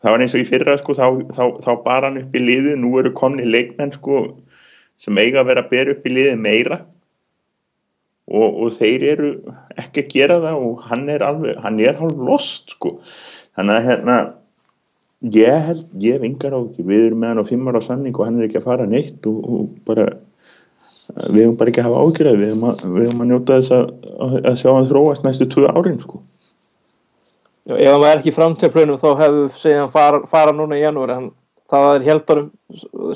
það var eins og í fyrra sko, þá, þá, þá bar hann upp í liðið, nú eru komni leikmenn sko, sem eiga að vera að bera upp í liðið meira. Og, og þeir eru ekki að gera það og hann er alveg, hann er hálf lost sko, þannig að hérna ég held, ég hef yngar á ekki við erum með hann á fimm ára sanning og hann er ekki að fara neitt og bara við hefum bara ekki að hafa ágjörð við hefum að, að njóta þess að, að sjá hann þróast næstu tvö árin sko. Já, ef hann væri ekki framtíðarplönum þá hefðu segið hann fara, fara núna í janúari hann, það er heldarum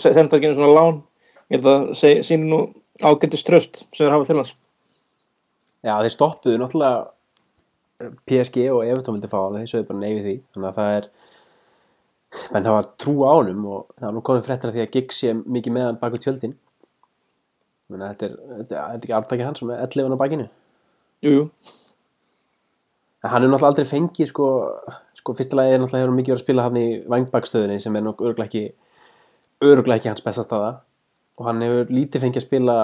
senda ekki einu svona lán. Ég held að síni nú ágættist tröst sem þeir hafa til hans. Já, þeir stoppuðu náttúrulega PSG og Everton vildi fá þeir sögðu bara neyfi því. Þannig að það er menn það var trú á honum og það var nú komið fréttar af því að Giggs sé mikið með hann baku tjöldin Menna, þetta er, þetta er, þetta ekki aftakið hans sem er 11 á bakinu. Jú, jú, en hann er náttúrulega aldrei fengið sko, sko fyrsta lagi er náttúrulega hefur hann mikið verið að spila hann í vangbakstöðinni sem er nokkuð örglega ekki örglega ekki hans besta staða. Og hann hefur lítið fengið að spila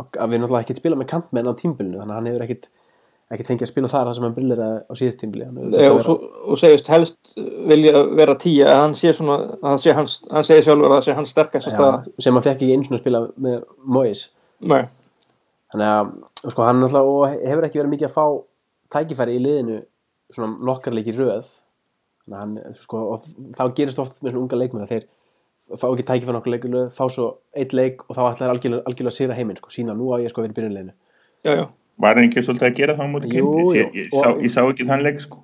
að við náttúrulega ekkert spila með kantmenn á tímbilinu þannig að hann hefur ekkert, ekkert fengið að spila þar það sem hann brillir á síðast tímbili og, svo, og segist helst vilja vera tíja að hann sé svona hann, sé hans, hann segir sjálfur að það sé hans sterkast já, sem hann fekk ekki eins og að spila með Mois þannig að sko, hann og hefur ekki verið mikið að fá tækifæri í liðinu svona nokkar leiki röð. Hann, sko, og þá gerist oft með svona unga leikmenn að þeir fá ekki tækifæri nokkur leikur röð, fá svo eitt leik og þá ætlar algjörlega, algjörlega að sigra heiminn sko, sína nú á ég sko að vera í byrjunleginu Var hann ekki svolítið að gera það á móti jú. Ég, ég, sá, ég sá ekki þann leik sko.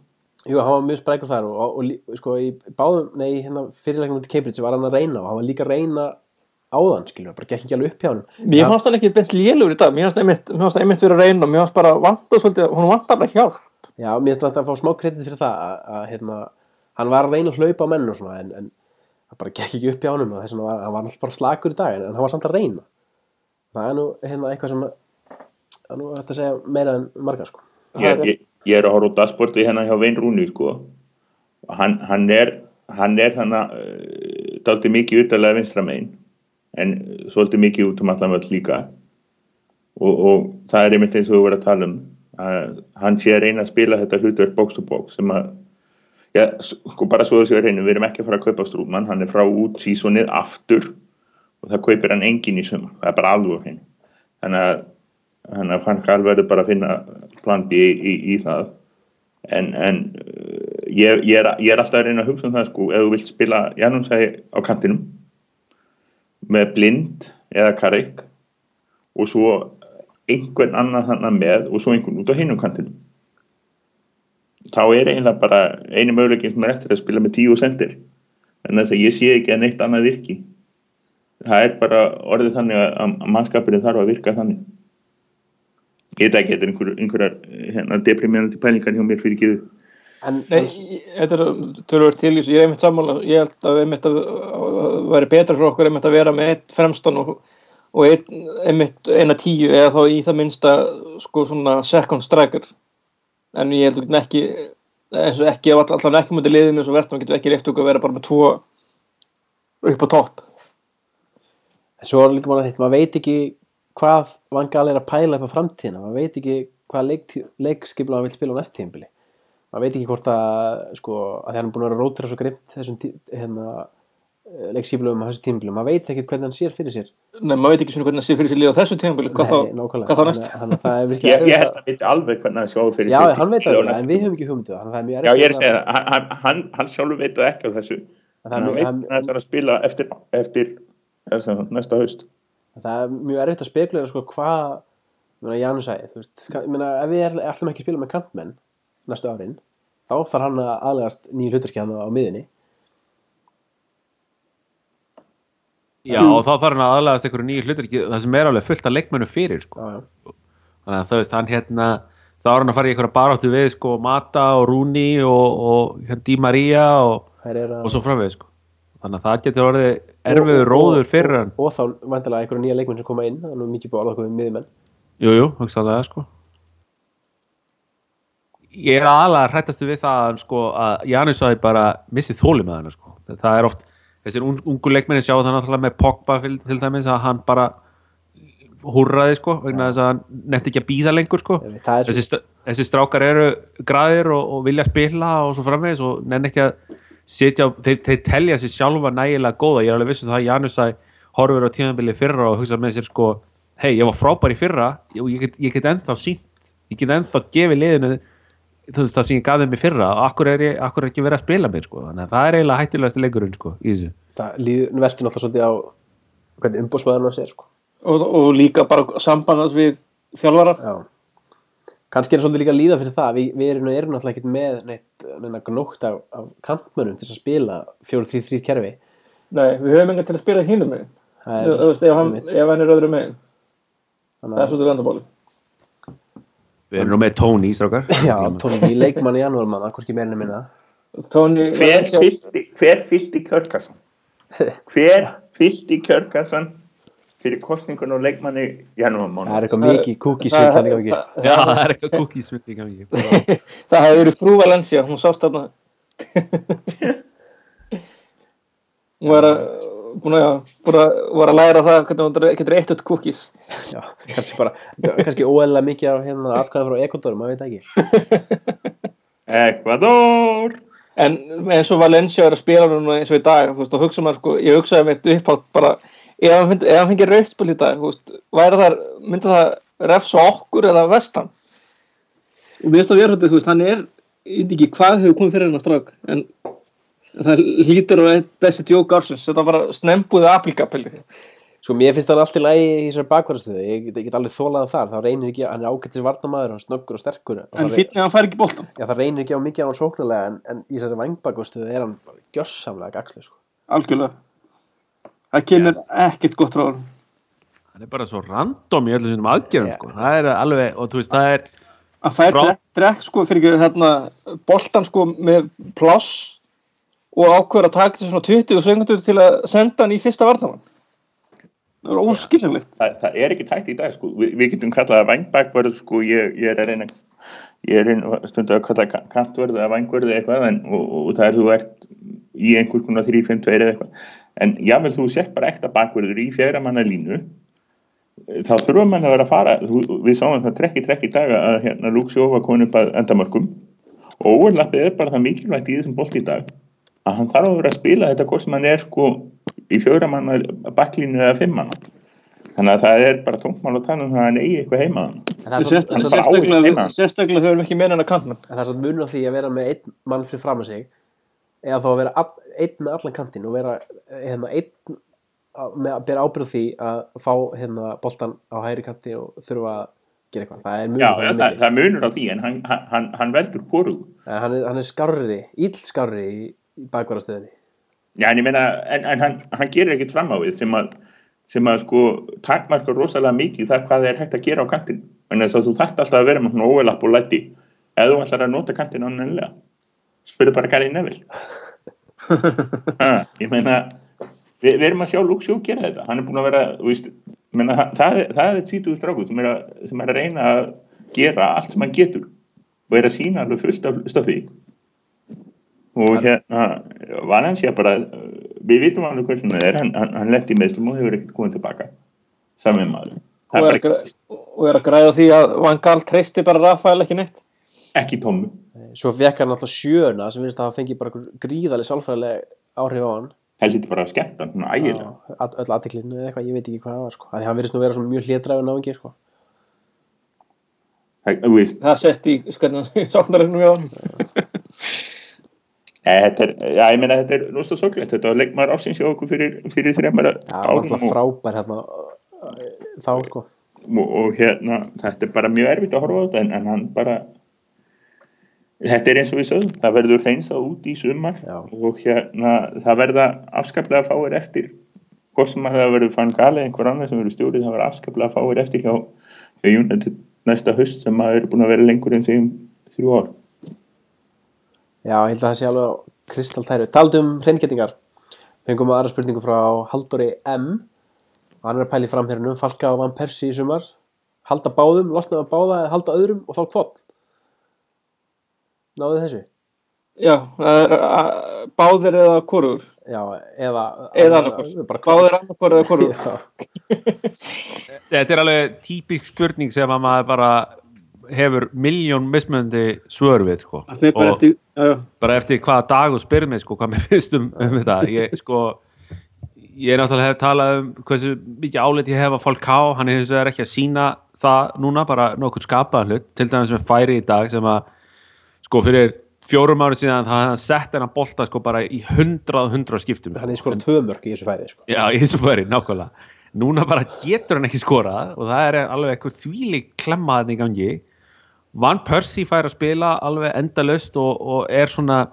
Jú, hann var mjög sprækur þar og, og, og sko í báðum, nei, hérna fyrirleiknum til Cambridge var hann að reyna og hann var líka að reyna áðan, skilur, bara gekk ekki alveg upp hjá hann Mér fannst hann ekki bent lélugur í dag Mér fannst einmitt, mér fannst einmitt verið að reyna Mér fannst bara vanta svolítið, hún vantar bara hjálp. Já, mér finnst þetta að fá smá kredit fyrir það að, að hérna, hann var að reyna að hlaupa á menn og svona en, en það bara gekk ekki upp hjá honum og þess var hann var alltaf bara slakur í dag en, en hann var samt að reyna. Það er nú hérna eitthvað sem er nú hægt að segja meira en marga sko. Ég, ég, ég er að horfa út að sporti hérna hjá Vein Rúni sko. hann, hann er hann er hann að uh, daldi mikið utalega vinstra megin en uh, svolítið mikið út um allan völd líka. Og, og það er einmitt eins og við verðum að tala um að hann sé að reyna að spila þetta hlutverk box to box sem að já, sko bara svo þessu er reynu, við erum ekki að fara að kaupa strúman, hann er frá út sísonið aftur og það kaupir hann engin í sumar, það er bara alveg þannig að þannig að Van Gaal verður bara að finna plan B í, í, í það. En, en uh, ég, ég, er, ég er alltaf að reyna að hugsa um það sko, ef þú vilt spila Janúnsæði á kantinum með blind eða karrik og svo einhvern annan þannig með og svo einhvern út á hinum kantinum þá er eiginlega bara einu möguleikin sem er eftir að spila með tíu sendir. En þess að ég sé ekki að neitt annað virki. Það er bara orðið þannig að, að mannskapurinn þarf að virka þannig ég veit ekki, þetta er einhver, einhverjar hérna, deprimerandi pælingar hjá mér fyrir ekki En, en þetta er tölvöld til ég er einmitt sammála ég held að einmitt að að væri betra fyrir okkur einmitt að vera með eitt fremstan og, og ein, einmitt eina tíu eða þá í það minnsta sko svona second striker. En ég held að ekki eins og ekki, allan ekki mútið liðinu eins og verðum getur ekki leift okkur að vera bara með tvo upp á topp. Svo er líka mála þetta, maður veit ekki hvað Van Gaal er að pæla upp á framtíðina? Maður veit ekki hvað leik, leikskipla hann vil spila á næst tíðanbili maður veit ekki hvort að sko, að hann er búin að vera að rótira svo grimt þessum hérna, leikskipluðum á þessu tíðanbili maður veit ekki hvernig hann sér fyrir sér. Nei, maður veit ekki svona hvernig það sé fyrir sér lið á þessu tímabili hvað, Nei, þá- nákvæmlega. hvað þá næst? það er ég, ég held að veit alveg hvernig það sjá fyrir Já, fyrir- hann veit það, næstu en við höfum ekki það er mjög Já, ég er að það, það það er mjög- hann- að það það spekulera sko hvað ég meina, ef við ætl- ætlum ekki að spila með kantmenn næstu árin, þá þarf hann að aðlegast nýju hlutverki hann á miðinni Já, og þá þarf hann að aðlagast einhverju nýju hlutur það sem er alveg fullt af leikmennu fyrir sko. já, já. þannig að þú veist, hann hérna þá er hann að fara í einhverja baráttu við sko, Mata og Rúni og, og hérna, og, eru að og svo framveg sko. Þannig að það getur orðið erfiður róður fyrir hann og þá vantilega einhverja nýja leikmenn sem koma inn það er mikið búið að okkur við miðmenn Jú, jú, hugsaðlega sko Ég er aðalega hrættastu við það að, sko, að Janus hafi bara missið þóli með hann sko. það er oft, þessir un, ungu leikmenni sjá það náttúrulega með Pogba til, til dæmis að hann bara húrraði sko, vegna þess að hann netti ekki að býða lengur sko. Þessi, þessi strákar eru graðir og, og vilja spila og svo framvegis og nenni ekki að sitja á, þeir, þeir telja sér sjálfa nægilega góða, ég er alveg vissu það að Janus að horfur á tíðanbili fyrra og hugsa með sér sko, hei, ég var frábær í fyrra og ég get, ég get ennþá sínt ég get ennþá gefið liðinu þú veist það sem ég gaf þeim í fyrra. Og akkur er, ég, akkur er ekki verið að spila mér sko. þannig að það er eiginlega hættilegasti leikurinn sko, í þessu. Það líður veltur náttúrulega svolítið á hvernig umbóðsmaðurinn hans er sko. og, og líka bara sambandast við þjálfarar já kannski er svolítið líka að líða fyrir það. Við, við erum, erum náttúrulega ekkert með neitt, neina gnótt af, af kantmönnum til að spila 4-3-3 kerfi. Nei, við höfum engan til að spila hínum megin. Það Þú veist, ef hann, ef hann er öðru megin. Þannig það er svolítið vandabóli við erum nú með Tony, strákar. Já, í leikmann í janúar manna, hvorki meirinu minna. Tony hver fylgti Kjörkarsson hver fylgti Kjörkarsson [LAUGHS] fyrir kostningun og leikmanni janúar Það er eitthvað mikið kúkisvill það- þannig að ekki Já, það er eitthvað cookies svill í gangi. [LAUGHS] Það hefði verið frú Valencia, hún sást þarna. [LAUGHS] Hún var að búin að, búin að, var að læra það hvernig hún getur eitt út cookies. Já, kannski bara, kannski óeðlega mikið af hérna atkvæða frá Ekvadorum, maður veit ekki. Ecuador en eins og Valencia er að spila núna eins og í dag, þú veist, þá hugsa maður sko ég hugsaði mitt upphátt bara ef hann, hann fengið raustból í dag, þú veist væri það, myndi það refsa okkur eða vestan? Og við veist að við erum hann er ég veit ekki hvað hefur komið fyrir hennar strák en það hlýtur og eitt besti djók ársins, þetta var bara snembuðið applíkapildi Sko, mér finnst það alltaf lægi í þessari bakvarðastöðu ég get, get alveg þólað þar, þá reynir ekki hann er ágættis varnamaður, hann er snöggur og sterkur. Og en það, fyrir hann fær ekki boltan já, það reynir ekki á mikið á hann sóknarlega en, en í þessari vangbakvarstöðu er hann bara gjössamlega gagsli sko. algjörlega það kemur ekkert gott frá hann hann er bara svo random í öllu sínum aðgerðum sko. það er alveg, og þú veist, það er að fær Frá- drekk, sko fyrir ekki hérna boltan sko með pláss og ákveður að taka þessu svona 20 sekundur til að senda hann í fyrsta vartamann það er óskiljanlegt. Það, það er ekki tætt í dag sko. Vi, við getum kallað það vangbakvörð sko. ég, ég er að reyna ég er að reyna stundu að kalla ka- kantvörð eða vangvörð eða eitthvað en, og, og það er þú ert í einhvers konar 3-5-2 eða eitthvað en jável þú sett bara ekta bakvörður í fjara manna línu þá þurfum mann að vera að fara þú, við sáum það trekk í trekk í dag að hérna, Luxjó var komin upp að endamörkum. Og overlappið er bara það mikilvægt í þessum bolt í dag að hann þarf að vera að spila þetta hvort sem hann er sko í fjóra manna bakklínu eða fimm manna þannig að það er bara tómmál að tala um það að hann eigi eitthvað heima En það er svo- Sérst- en svo- bara á sérstaklega heima. sérstaklega þegar við erum ekki meina hennar kantmann en það er svo munur á því að vera með einn mann fyrir fram að sig eða þá að vera einn með allan kantinn og vera hérna, einn með að bera ábyrð því að fá hérna, boltan á hægri kanti og þurfa að gera eitthvað. Það er munur já, það, það munur. á því en hann, hann, hann veldur En hann, er, hann er skárri, ill skárri í, í bakvarastöðinni já, en ég meina, en, en hann, hann gerir ekkert fram á við sem að, sem að sko takmarka rosalega mikið það hvað er hægt að gera á kantin en þess að þú þarft alltaf að vera með svona óelapp og læti eða þú ætlar að nota kantin á nefnilega spurðu bara Gary Neville. [LAUGHS] Ha, ég meina við, við erum að sjá Luke Shaw gera þetta. Hann er búin að vera, veist meina, það, það er- það tvítuðu strákur sem sem er að reyna að gera allt sem hann getur og er að sína alveg fullt af, því. Og hérna Valencia bara við vitum alveg hvernig það er hann, hann, í meðslum og hefur ekkert komið tilbaka. Saman maður. Og er bara og er að græða því að Van Gaal treysti bara Rafael ekki neitt? Ekki tómu svo fekk hann alltaf sjöna sem finnst að hafa fengið bara einhver gríðaleg sálfræðileg áhrif á hann. Heldur bara að skemmta hann svona ægilega all- öll aðtiklinn eða eitthvað, ég veit ekki hvað það var sko. að því hann virðist nú vera svona mjög hlétræfin náingi sko. Það- það sett í sóknarregnum [LAUGHS] hjá hann þetta er, já, ég meina þetta er rosa sorglegt, þetta var leikmaður ásins hjá okkur fyrir, fyrir alltaf og, frábær hérna uh, þá sko. Og, og hérna, þetta er bara mjög erfitt að horfa á þetta en, en hann bara þetta er eins og við sögum, það verður reynsað út í sumar Já. og hérna það verða afskaplega fáir eftir. Hvort sem að það verður fann gali einhver annar sem verður stjórið, það verður afskaplega fáir eftir hjá, hjá United næsta höst sem að eru búin að vera lengur en þeim þrjú ár. Já, ég held að það sé alveg kristaltæru Taldum hreingettingar Fengum aðra spurningu frá Halldóri M. Og hann er að pæli framherjunum Falka og Van Persi í sumar. Halda báðum, losnaðu að báða eða halda öðrum og þá kvot Náðu þessu? já, er báðir eða hvorur Já, eða eða annarkvort, bara báðir annarkvort eða hvorur [LAUGHS] Já, Þetta er alveg típisk spurning sem að maður bara hefur miljón mismöndi svör við sko. bara eftir já, já. bara eftir hvaða dag og spyrir mig sko, hvað mér finnst um, um þetta. Ég, sko, ég náttúrulega hef talað um hversu mikið álit ég hef að fólk á. Hann er hins vegar ekki að sína það núna bara nokkur skapaðan hlut. Til dæmis með færi í dag sem að sko fyrir fjórum árið síðan það hann sett hennar bolta sko bara í hundrað hundrað skiptum. Hann er skora tvö mörg í þessu færi sko. Já, í þessu færi, nákvæmlega. Núna bara getur hann ekki skorað og það er alveg eitthvað þvílík klemmaðan í gangi. Van Persie fær að spila alveg endalaust og, og er svona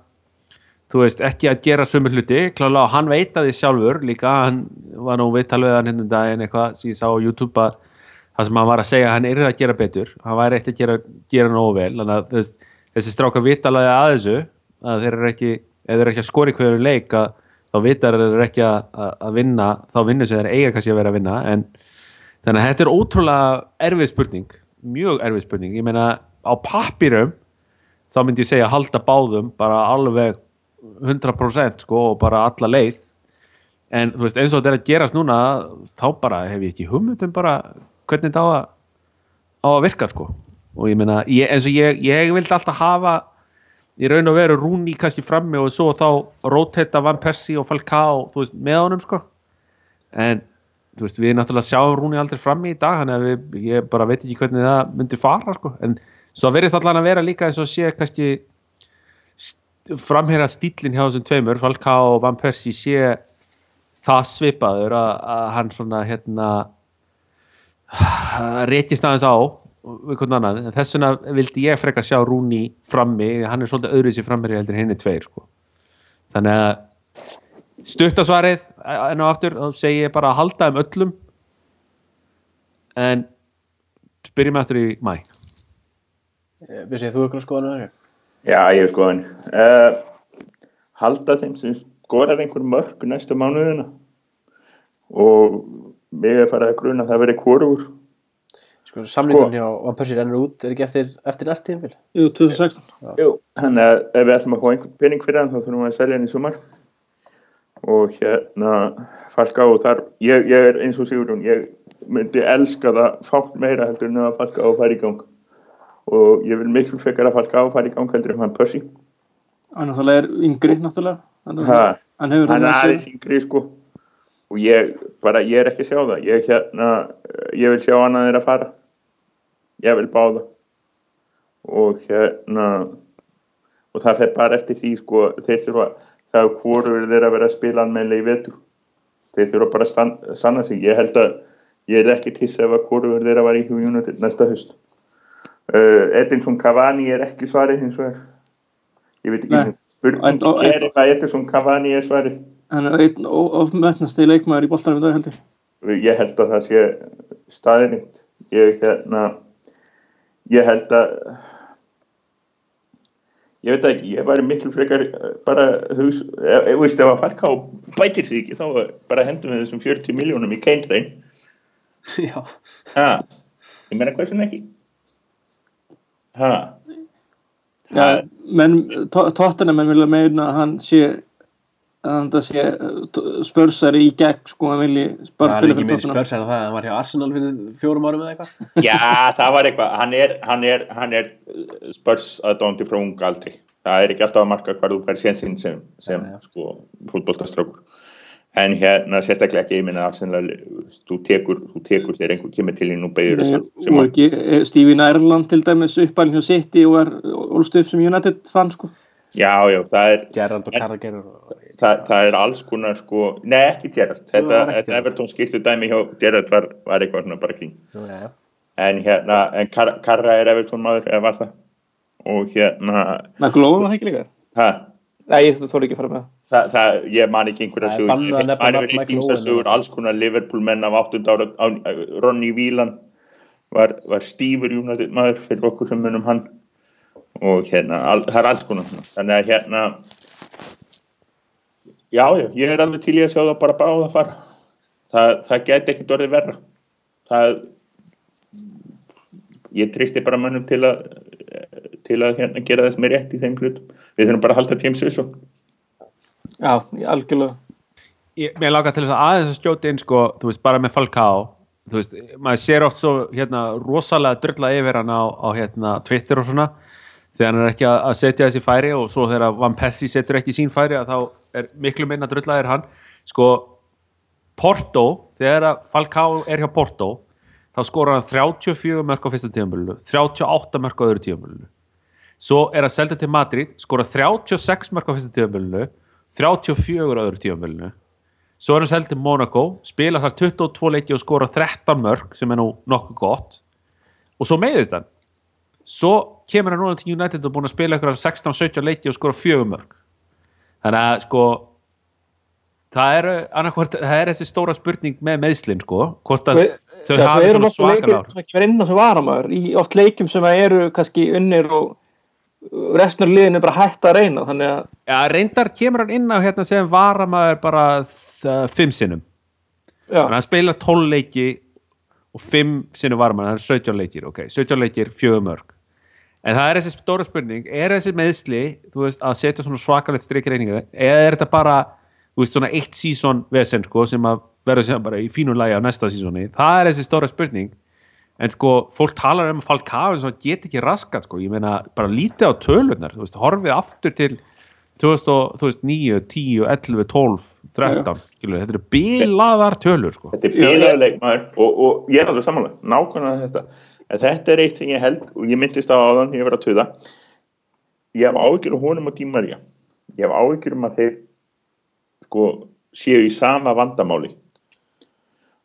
þú veist, ekki að gera sömu hluti. Klálega og hann veit að því sjálfur líka, hann var nú viðtal við hann hérna daginn eitthvað sem ég sá á YouTube að það sem hann var að segja að hann er að gera betur. Hann væri ekkert að gera, gera nógu vel. Þannig að þess, þessi stráka vitalega að þessu að þeir eru ekki ef þeir eru ekki að skora í hverju leik að, þá vitar þeir eru ekki að, að, vinna þá vinnur sem þeir eiga kannski að vera að vinna. En þannig að þetta er ótrúlega erfið spurning, mjög erfið spurning. Ég meina á pappirum þá myndi ég segja að halda báðum bara alveg 100% sko og bara alla leið. En þú veist eins og þetta er að gerast núna þá bara hef ég ekki hugmynd um bara hvernig þetta á á að virka sko og ég meina ég, eins og ég, ég vildi alltaf hafa í raun og veru Rúni kannski frammi og svo þá rótetta Van Persie og Falcao veist með honum sko. En veist við náttúrulega sjáum Rúni aldrei frammi í dag þannig að við, ég bara veit ekki hvernig það myndi fara sko. En svo verðist allan að vera líka eins og sé kannski framherja stílinn hjá þessum tveimur Falcao og Van Persie sé það svipaður að, að hann svona hérna [SIGHS] reykist aðeins á þess vegna vildi ég freka sjá Rúni frammi, hann er svolítið öðruð sér frammi heldur henni tveir sko. þannig að stuttasvarið enn og aftur, þá segi ég bara að halda um öllum. En spyrjum eftir í mæ Vissi, þú ykkur að skoða nú þessu? Já, ég er skoðan uh, halda þeim sem skorar einhver mörg næstu mánuðina. Og mig er farið að gruna að það verið kórugur Sko, samlingun hjá Van Persie rennur út, er ekki eftir, eftir næst tímfél? Jú, 2016 Jú, þannig að ef við ætlum að fá einhvern pening fyrir hann þá þurfum við að selja hann í sumar. Og hérna Falka og þar, ég, ég er eins og Sigurðun ég myndi elska það fátt meira heldur en að Falka og fara í gang. Og ég vil miklu frekar að Falka og fara í gang heldur en hann Percy hann náttúrulega er yngri náttúrulega. Hann, Ha, hann hefur hann er aðeins yngri sko. Og ég bara, ég er ekki að sjá það. Ég hérna, ég vil sjá hann að þeirra fara ég vil báða. Og hérna og það fer bara eftir því sko, þeir þurfa, það er hvorur þeir að vera að spila anmennlega í vetur. Þeir þurfa bara að stann, sanna sig. Ég held að ég er ekki til ef að hvorur þeir að vera í United næsta höst uh, Edinson Cavani er ekki svarið hins vegar. Ég veit ekki spurning og- er eitthvað Edinson Cavani er svarið. Hann er einn leikmaður í boltanum í held ég. Held að það sé staðirind ég hérna ég held að ég veit ekki, ég væri miklu frekar eh, bara hugs, ef, ef, veist, ef að Falká bætir sig ekki þá bara hendum við þessum 40 miljónum í reyn [LAUGHS] Já, ha, ég meina hversun ekki? Ha? Já, menn, tóttina menn vilja meina að hann sé að hann það sé spörsari í gegn sko, hann vilji það bara er ekki fyrir meiri tóttina spörs en það hann var hjá Arsenal fyrir fjórum árum eða eitthvað Já, það var eitthvað, hann er, hann er, hann er spörs aðdóndi frá unga aldri. Það er ekki alltaf að marka hvað þú fær sénsinn sem, sem Já, já. sko, fútboltastrákur. En hérna, sérstaklega ekki, ég minna að þú tekur, þú tekur þegar einhver kemur til inn og beður Nei, sem, sem og ekki eh, Stevie Ireland til dæmis uppalinn hjá City og er ólst upp sem United fann sko Já, já, það er, Gerrand og Carragher og... það, það er alls konar sko, nei ekki Gerrard, það þetta, þetta. Evertón skiltu dæmi hjá Gerrard var, var eitthvað svona bara kring. En hérna, en Kar Karra er Evertón maður, eða var það? Og hérna, McLowan var það ekki líka hæ? Nei, ég þóri ekki að fara með það Það, það, ég man ekki einhverja Það er sögur, bannað að ég nefna man nafn verið í Michael tímsa Owen. sögur, alls konar Liverpool menn af 8. ára, Ronny Wieland var, var stífur United maður fyrir okkur sem munum hann og hérna, al, það er alls konar þannig að hérna já, já, ég er alveg til í að sjá það bara báða að fara. Það, það geti ekkert orðið verra. Það ég tristi bara mönnum til að til að hérna, gera þess með rétt í þeim hlutum. Við þurfum bara að halda James Wilson. Já, ég algjörlega. Ég, mér langar til þess að aðeins að skjóta inn sko, þú veist, bara með Falcao. Þú veist, maður sér oft svo hérna, rosalega drölla yfir hann á, á hérna, Twitter og svona þegar hann er ekki að, setja þessi færi og svo þegar Van Persie setur ekki sín færi að þá er miklu minna dröllaðir hann. Sko, Porto þegar Falcao er hjá Porto þá skora hann 34 mörg á fyrsta tíðanbölinu, 38 mörg á öðru tíðanbölinu svo er að selja til Madrid skora 36 mörg á fyrsta tíðanbölinu 34 á öðru tíðanbölinu svo er hann selg til Monaco spila þar 22 leiki og skora 13 mörg sem er nú nokkuð gott. Og svo meiðist hann. Svo kemur hann núna til United og búin að spila ykkur 16-17 leiki og skora 4 mörg þannig að sko það er, annarkvort, það er þessi stóra spurning með meðslinn sko hvort að þau Já, hafi það eru svona svakar ár ekki verið inn á sem varamæður í oft leikjum sem eru kannski unnir og restur liðinu bara hægt að reyna þannig að Já, reyndar kemur hann inn á hérna sem varamaður bara fimm sinnum. Þannig að hann spila 12 leiki og 5 sinnum varamaður, það er 17 leikir ok, 17 leikir, fjögur mörg en það er þessi stóra spurning, er þessi meðsli þú veist, að setja svona svakalegt strikreininga eða er þetta bara þú veist, svona eitt sísón vesen sko, sem að verður sem bara í fínu lagi á næsta sísóni það er þessi stóra spurning. En sko, fólk talar um að Falcao eins og hann get ekki raskat, sko, ég meina bara lítið á tölunar, þú veist, horfið aftur til 2009, 10, 11, 12 13, skilur, þetta eru bilaðar tölur, sko. Þetta er bilaður leikmaður og, og ég er alveg samanlega, nákvæmlega þetta en þetta er eitt sem ég held og ég myndist á áðan þegar ég var að töða ég hef áhyggjur um honum og Dímaria ég hef áhyggjur um að þeir sko séu í sama vandamáli.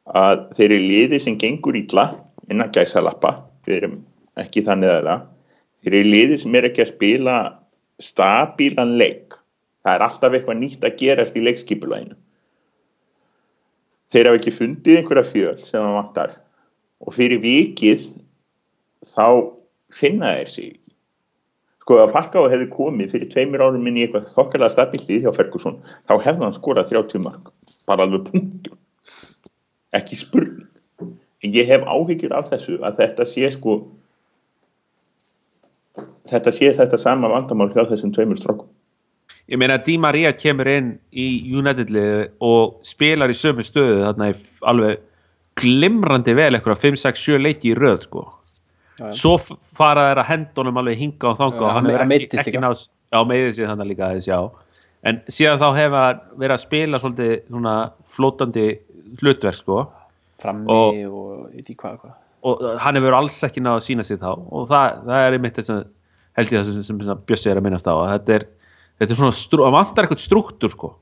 Að þeir eru liði sem gengur ítla innan gæsa lappa þeir eru ekki þannig að það þeir eru liði sem er ekki að spila stabílan leik. Það er alltaf eitthvað nýtt að gerast í leikskipulæginu þeir hafa ekki fundið einhverja fjöl sem það vantar. Og fyrir vikið þá finna þeir sig ekki sko að Falcao hefði komið fyrir tveimur árum inn í eitthvað þokkalega stabílið hjá Ferguson þá hefði hann skorað 30 mark bara alveg punktur ekki spurning. En ég hef áhyggjur af þessu að þetta sé sko þetta sé þetta sama vandamál hjá þessum tveimur strókum ég meina Di Maria kemur inn í United-liðu og spilar í sömu stöðu þarna í alveg glimrandi vel eitthvað 5, 6, 7 leiki í röð sko. Já, svo fara þær að hendunum alveg hinga og þanga Já, og hann hann ekki, ekki líka. náð já, meiðið sig þannig líka aðeins, já. En síðan þá hefur hann verið að spila svolítið svona flótandi hlutverk sko. Frammi Og- og, ekki hvað, hvað. Og hann hefur alls ekki náð að sína sig þá. Og það, það er einmitt þess að held ég það sem, sem, sem Bjössi er að minnast á að þetta er, þetta er svona, það vantar eitthvað struktúr sko,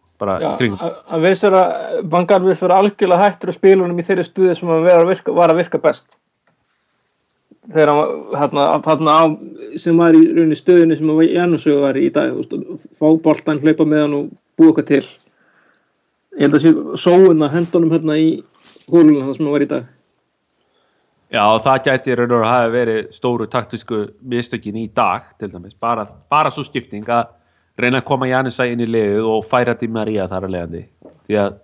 að- að verðist vera, Vangar verðist vera algjörlega hættur að spilunum í þeirri stuði sem að vera var að virka best þegar hann hérna, sem var í rauninni stöðinu sem að Janusögu var í dag fá boltan, hlaupa með hann og búa eitthvað til. Ég held að sé sóun að hendunum hérna í hóluna það sem hann var í dag. Já, og það gæti raun og veru hafi verið stóru taktísku mistökin í dag til dæmis, bara, bara svo skipting að reyna að koma Janusæ inn í liðið og færa Di Maria þar að leiðandi. Því að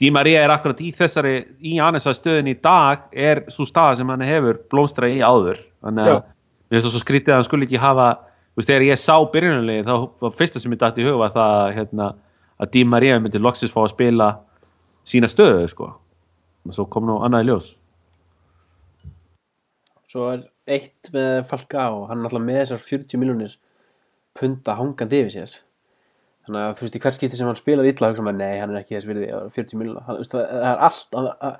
Di Maria er akkurat í þessari í Janusæ stöðin í dag er svo staða sem hann hefur blómstra í áður. Þannig að mér finnst það svo skrítið að hann skulle ekki hafa þú veist, þegar ég sá byrjunarlið þá var fyrsta sem ég dætt í huga var það hérna, að Di Maria myndi loksis fá að spila sína stöðu sko. Og svo kom nú annað í ljós. Svo er eitt með Falka og hann er alltaf með þessar 40 miljónir punta hangandi yfir sér þannig að þú veist í hvert skipti sem hann spilar illa hugsa maður, nei, hann er ekki þess virði á 40 miljónir, hann, þú veist, það er allt að, að,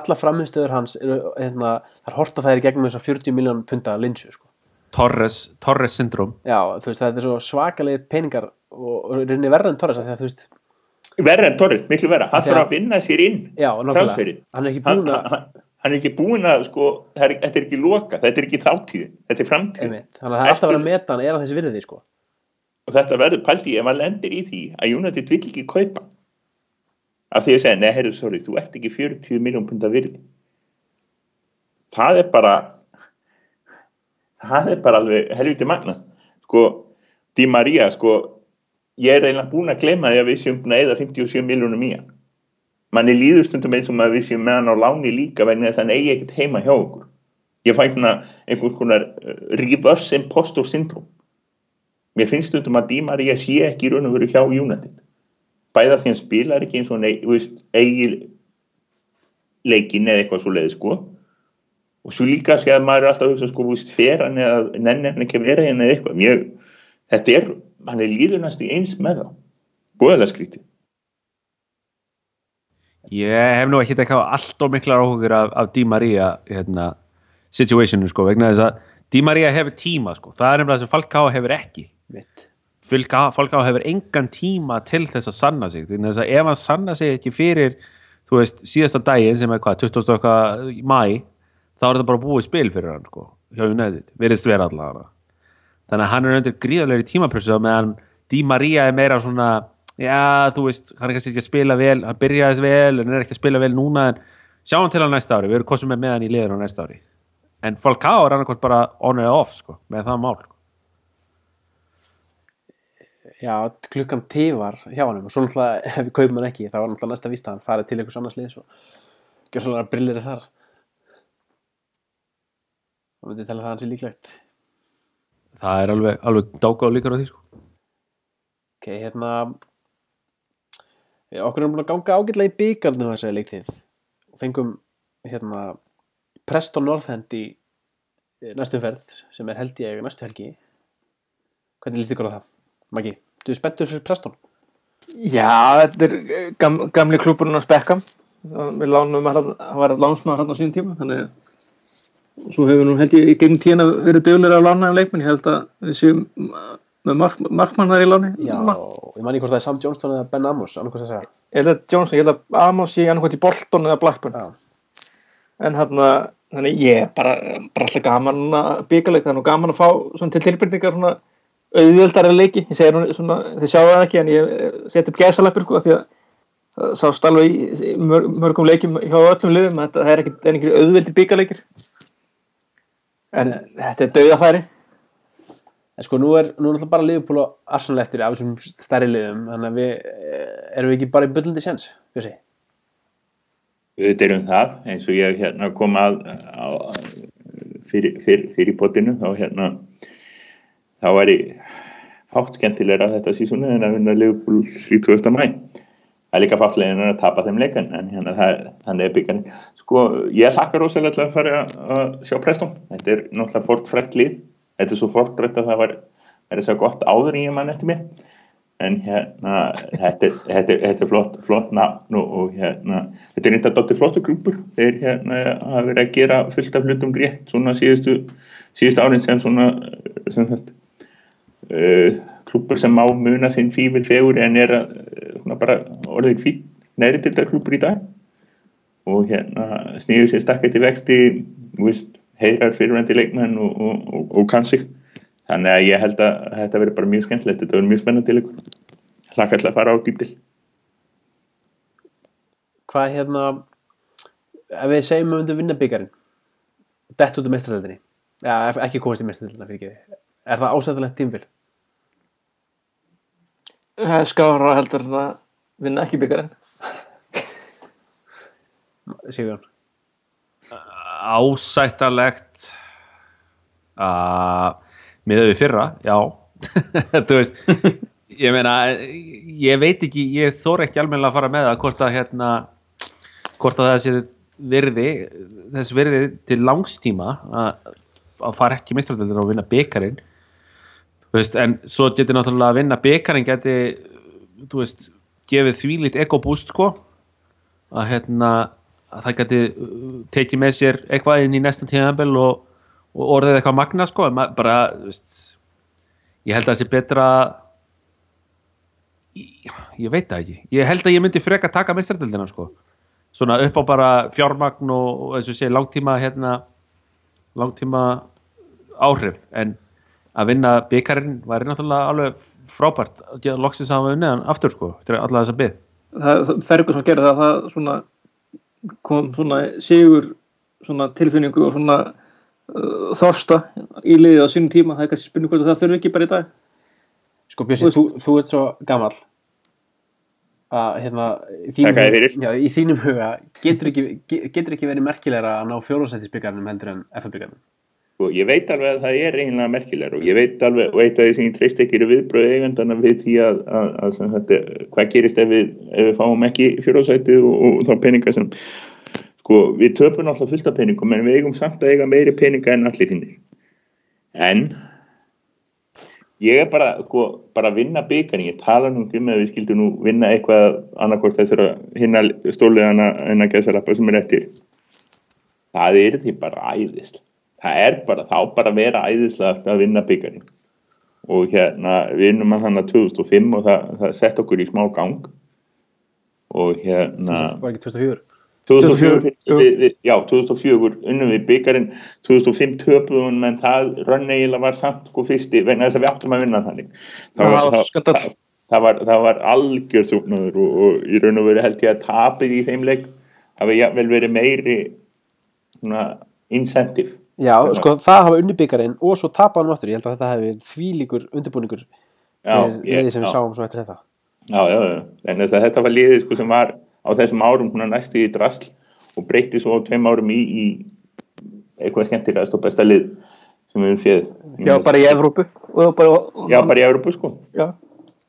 alla framinstöður hans eru, hérna, það er hort að það er í gegnum þessar 40 miljón punta linsu, sko. Torres, Torres syndrom Já, þú veist, það er svo svakalegir peningar og og reynir verra en Torres af því að þú veist, verra en Torres, miklu verra, hann Þegar- þarf að vinna sér inn já, nákvæmlega. hann er ekki hann, búin að, hann, hann er ekki búin að sko, er, þetta er ekki loka, þetta er ekki þáttíð þetta er framtíð þannig að það er alltaf verið að meta hann er hann þessi virði, sko og þetta verður pældi ég ef maður lendir í því að United vill ekki kaupa af því að segja, nei, heyrðu, sorry, þú ert ekki 40 miljón punda virði. Það er bara það er bara alveg helviti magna sko, Di Maria sko, ég er eiginlega búin að gleyma því að við séum búin að eða 57 miljónum í hann. Manni líður stundum eins og maður við séum með hann á láni líka vegna þess að hann eigi ekkert heima hjá okkur. Ég fæ svona einhvers konar uh, reverse impostor syndrome mér finnst stundum að Di Maria sé ekki í raun og veru hjá United. Bæða því hann spilar ekki eins og hann eigi, þú veist, eigi leikin eða eitthvað svo leiði sko. Og svo líka sé að maður er alltaf að hugsa sko, veist, fer hann eða nenni hann ekki vera hérna eða eitthvað? Mjög, þetta er, hann er líðunast í eins með þá. Búðalega skrítið. Ég hef nú ekkert eitthvað allt og miklar áhugur af, af Di Maria hérna, situationu sko, vegna þess að Di Maria hefur tíma sko, það er nefnilega sem Falcao hefur ekki mitt Falcao, Falcao hefur engan tíma til þess að sanna sig, því að ef hann sanna sig ekki fyrir, þú veist, síðasta daginn sem er hvað, 20. okkar í mæ, þá er þetta bara búið spil fyrir hann sko, hjá United, veriðst vera allavega. Þannig að hann er undir gríðarlegri tímapressu á meðan Di Maria er meira svona já, þú veist, hann er kannski ekki að spila vel hann byrjaði vel, en er ekki að spila vel núna en sjáum til á næsta ári, við erum kostum með hann í liður á næsta ári. En Falcao er annarkvæmt bara on and off sko, með það mál sko. Já, klukkan tifar hjá hann og svo náttúrulega [LAUGHS] ef við kaupum hann ekki þá var náttúrulega næsta víst að hann farið til einhvers annars liðs og gjör svolítið brillir þar og myndi tala það hans er líklegt það er alveg, alveg dáka og líkar á því sko. Ok, hérna okkur erum búin að ganga ágætlega í byggarnu þessari leiktið og fengum hérna Preston North End í eh, næstu ferð sem er held ég næstu helgi hvernig líst ykkur á það, Maggi? Þú spenntur fyrir Preston? Já, þetta er eh, gam, gamli klúburinn að spekka við lánum að hann var lánsmaður hann á sín tíma þannig að svo hefur nú held ég í gegnum tíðan verið dögulega að lána en leikmenn, ég held að við séum með mark, markmann þar í láni. Já, ég man ekki hvort það er Sam Johnston eða Ben Amos annað hvort það segja ég held að Johnson, ég held að Amos sé annarkvæmt í Bolton eða Blackburn. Já. en hann þannig ég er bara, bara alltaf gaman að byggja leik, þannig gaman að fá svona til tilbyrningar svona auðvöldari leiki, ég segir nú svona þið sjáu það ekki en ég eh, set upp gæsaleppur sko því að það sást alveg í í mörg, mörgum leikjum hjá öllum liðum að það er ekki, er auðveldi byggaleikir en þetta er dauðafæri. En sko, nú er, nú er náttúrulega bara Liverpool og Arsenal eftir af þessum stærri liðum þannig að við, eh, erum við ekki bara í byllandi sjans, Bjössi? við erum það eins og ég hérna kom að, á, fyrir, fyrir, fyrir potinu þá hérna þá væri fátt skemmtilegra þetta sísónu en að vinna Liverpool í 2000 mæ það er líka fáttlegin að tapa þeim leikan en hérna það, er byggjan sko ég hlakkar til að fara að, sjá Preston, þetta er náttúrulega fortfrækt lið, þetta er svo fortfrækt að það var er þess að gott áður ég mann eftir mér. En hérna þetta er, þetta þetta flott, flott nafn og, hérna þetta er reynda dottir flottu grúpur þeir hérna hafa verið að gera fullt af hlutum rétt svona síðustu síðustu árin sem svona sem uh, klúpur sem má muna sinn fífil fegur en er að, uh, svona bara orðið fín neðri til þetta klúpur í dag. Og hérna snýður sér stakkið til vexti heyrar fyrirvændi leikmenn og, og, og, og kann sig þannig að ég held að þetta verður bara mjög skemmtilegt þetta verður mjög spennandi leikur. Hlaka alltaf að fara á dýptil Hvað hérna ef við segjum að við myndum vinna byggarinn dett út um mestraröldinni ekki komast í mestraröldina er það ásæðilegt tímfél? Það er skára heldur en að vinna ekki byggarinn Sigurjón ásættarlegt að miðað við fyrra, já. [LAUGHS] Þú veist ég meina, ég veit ekki ég þóra ekki almennilega að fara með það hvort að hérna hvort að það sé virði þess virði til langstíma að, að fara ekki mistrættildur og vinna byggarinn þú veist, en svo getur náttúrulega að vinna byggarinn geti þú veist, gefið þvílít ekobúst sko. Að hérna að það geti uh, tekið með sér eitthvað inn í næsta tíðanbel og, og orðið eitthvað magna sko, bara veist, ég held að það sé betra ég, ég veit það ekki. Ég held að ég myndi freka taka meistardildina sko. Svona upp á bara fjármagn og eins og sé langtíma hérna langtíma áhrif. En að vinna byggarinn væri náttúrulega alveg frábært að loksins að unnið hann aftur sko, þetta er allavega þess að bygg það fergur sem gerði það það svona kom svona sigur svona tilfinningu og svona uh, þorsta í liðið á sínum tíma. Það er kannski spurning hvort að það þurfi ekki bara í dag. Sko Bjössi, þú, þú ert svo gamall að hérna í þínum, já, í þínum huga getur ekki, ge- getur ekki verið merkilegra að ná fjórðarsættisbyggarnum heldur en FF-byggarnum og Sko, ég veit alveg að það er eiginlega merkilegur og ég veit alveg, og eitt af því sem ég treyst ekki eru viðbröð eigandana við því að, að, að sem þetta, hvað gerist ef við, ef við fáum ekki fjórósæti og, og þá peninga sem sko, við töpum alltaf fullt af peningum en við eigum samt að eiga meiri peninga en allir hinn en ég er bara, sko, bara að vinna byggarinn, ég tala nú um að við skildum nú vinna eitthvað annarkvort þessara hinna stóliðana en að gæsa lappa sem er eftir. Það er því bara æðist það er bara, þá bara að vera æðislega að vinna byggarinn og hérna við vinnum að þannig 2005 og það, það sett okkur í smá gang. Og hérna var ekki 2004 2004, 2004, við, við, já, 2004 unnum við byggarinn 2005 töpuðum en það rönn eiginlega var samt sko fyrsti vegna þess að við áttum að vinna þannig. Það var, var það, það, var, það var algjör þúknuður og, og í raun og veru held ég að tapið í þeim leik hafi jafnvel verið meiri svona incentive Já, sko það hafa unni byggarinn og svo tapa hann aftur, ég held að þetta hefði verið þvílíkur undirbúningur ég- liðið sem við sáum svo eftir þetta Já, já, já, en þess að þetta var liðið sko sem var á þessum árum hún næstu í drasl og breytti svo á tveim árum í, í eitthvað skemmtilegast og besta lið sem við höfum séð. já bara í Evrópu og bara, Já, bara í Európu sko. já.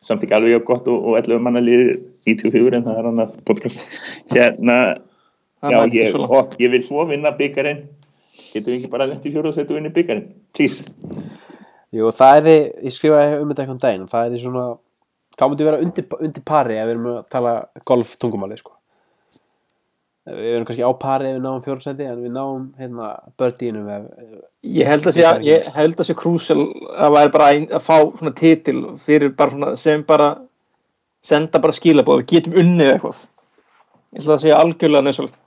Samt ekki alveg gott og, og 11 manna lið 94 en það er annað podcast. [LAUGHS] Hérna, já, ég, og, ég vil svo vinna byggarinn. Getum við ekki bara lent í fjóru og setja vinni byggarinn? Please. Jú, það er því, ég skrifaði um þetta einhvern daginn það er því svona, það myndi vera undir, undir pari ef við erum að tala golf tungumáli sko. við erum kannski á pari ef við náum fjórsæti en við náum hérna bördínu ef, ég held að sé, ég held að sé krúsel að væri bara að, að fá svona titil fyrir bara svona sem bara senda bara skilabóð, við getum unnið eitthvað ég held að það sé algjörlega nöðsvöld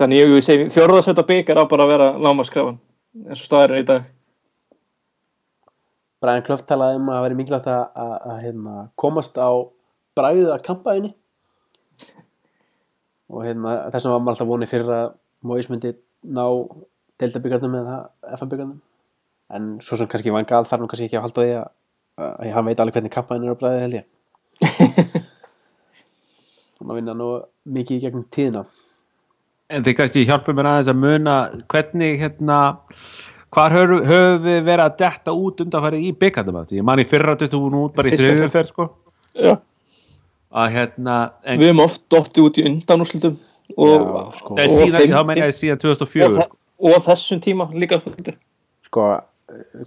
þannig ég, ég segi fjórðarsveita byggar á bara að vera lámaskrafan eins og staðir er í dag. Brian Clough talaði um að væri mikilvægt að, að, hérna, komast á bræðið að kampaðinni. Og hérna, þess vegna var maður alltaf vonið fyrir að Móis myndi ná deildabyggarnum eða FA-byggarnum en svo sem kannski Van Gaal þarf nú kannski ekki að halda því að, að hann veit alveg hvernig kampaðin er á bræðið held ég. [LAUGHS] Þannig að vinna nú mikið í gegnum tíðina En þið kannski hjálpum mér aðeins að muna hvernig hérna hvar höfum við verið að detta út undanfærið í byggandum aftur? Ég man í fyrra duttu hún út bara í Fyrsta þriðju ferð sko Já. að hérna en, við hefum oft dottið út í undanúrslitum og, Já, sko. Og síðan, þá meina ég síðan og, 2004 þe- sko. og á þessum tíma líka Sko,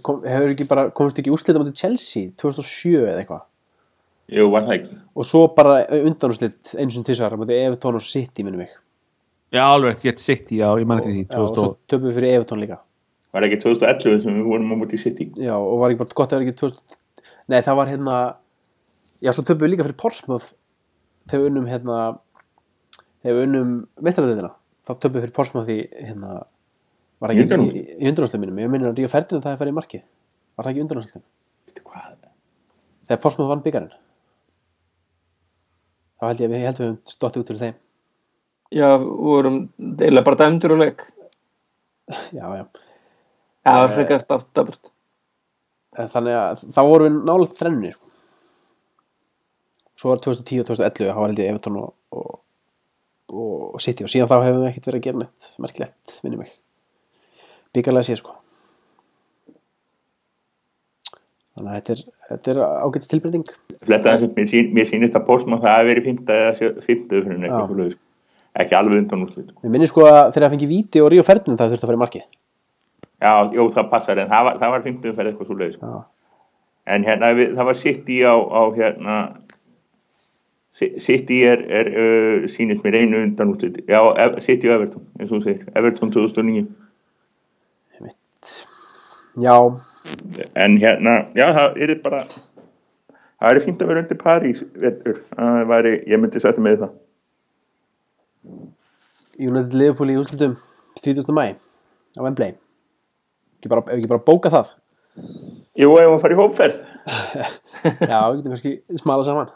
kom, hefur ekki bara komist ekki úrslita mútið Chelsea 2007 eða eitthvað Jú, var það ekki. og svo bara undanúslit eins og tísar á móti Evertón og City minnum mig Já, alveg, ég sitt í, já, ég manni því já, og svo 2000 töpum við fyrir Evertón líka. Var ekki 2011 sem við vorum á móti City. já, og var ekki bara gott að vera ekki 2000 nei, það var hérna já, svo töpum við líka fyrir Portsmouth þegar við unnum hérna þegar við unnum meistaradeðina þá töpum við fyrir Portsmouth í hérna var Í ekki í, í undanúslitum minnum ég minnir að Ríó Ferdinand það er farið í markið. Var það ekki í hvað? þegar Portsmouth vann byggarinn þá held ég ég held við höfum stótt út fyrir þeim Já, við vorum eiginlega bara dæmdur og leik já, já Já, það er frekar státt daburt En þannig að þá vorum við nálega þrennir sko. svo var 2010 og 2011 þá var held ég Everton og, og, og City og síðan þá hefum við ekkert verið að gera neitt merkilegt, minni mig byggarlega séð sko þannig að þetta er, þetta er ágætst tilbreyting Fletta þess að mér, sýnist að Pósmann það hafi verið 5. eða 5. fyrir Já. Ekki alveg undan úrslit. við minni sko að þegar það fengi víti og Ríó Ferdinand það þurfti að fara í markið Já, jú, það passar en það var, það var 5. fyrir eitthvað svo leiðis. já, En hérna, við, það var City á, á hérna, Si- City er, er uh, sýnist mér einu undan úrslit. Já, City og Everton, eins og þú segir. Everton 2009. já, En hérna, já, það er bara, það er fínt að vera undir París, ég myndi setja með það. United Liverpool í úrslitum 30. mæ á Wembley ekki bara, ef ekki bara bóka það Jú, ef hún farið í hópferð. [LAUGHS] já, við getum kannski smala saman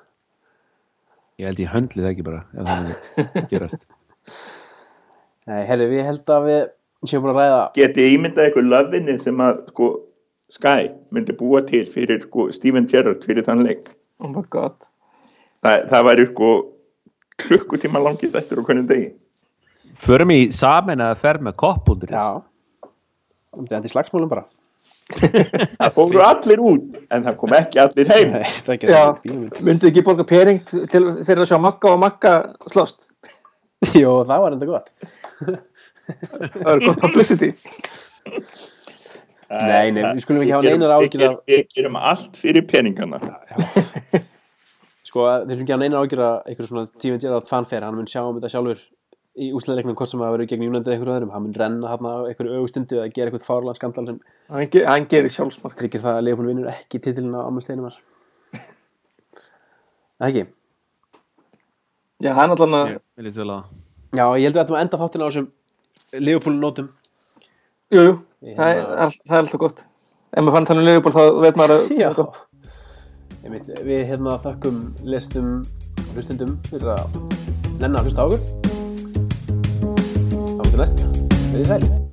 Ég held ég höndli það ekki bara ef það myndi gerast [LAUGHS] Nei, herri, við held að við séum búin að ræða Getið ímyndað eitthvað löfinni sem að, sko, Sky myndi búa til fyrir, sko, Steven Gerrard fyrir þann leik. Oh my god Það, það væri, sko, klukkutíma langið eftir á hvernig degi. Förum í samin að fer með koppundur Já. Það er endi slagsmálum bara. [LAUGHS] Það fóru allir út, en það kom ekki allir heim. Nei, það er ekki Já, borga pering til, fyrir að sjá Magga og Magga slást? [LAUGHS] Jó, það var enda gott. Það er gott publicity. Nei, nei, við skulum ekki hafa neinar við áhyggjur af- gerum- Við gerum allt fyrir peningana. [LAUGHS] Sko, þeir eru ekki að neina ágjur að einhverjum svona tíminn Gerrard fanfare, hann mun sjá um þetta sjálfur í úsleðreiknum hvort sem að vera gegn United eða einhverju öðrum, hann mun renna hann á einhverju augustundu eða gera eitthvað fárlega skandal sem Hann, ge hann gerir sjálfsmark. tryggir það að Leopold vinnur ekki titilin á hans Það ekki? Já, hann allan að eitthvað að Já, ég held við ættum að enda þáttina á þessum Leopold nótum Jú, jú, Ég það er, hérna- er alltaf gott. Ef maður fann þannig leifból þá veit maður að [LAUGHS] Einmitt, Við hérna þökkum lestum og hlustundum fyrir að nenna að hlusta á okkur. Þá til næst, við þið sæl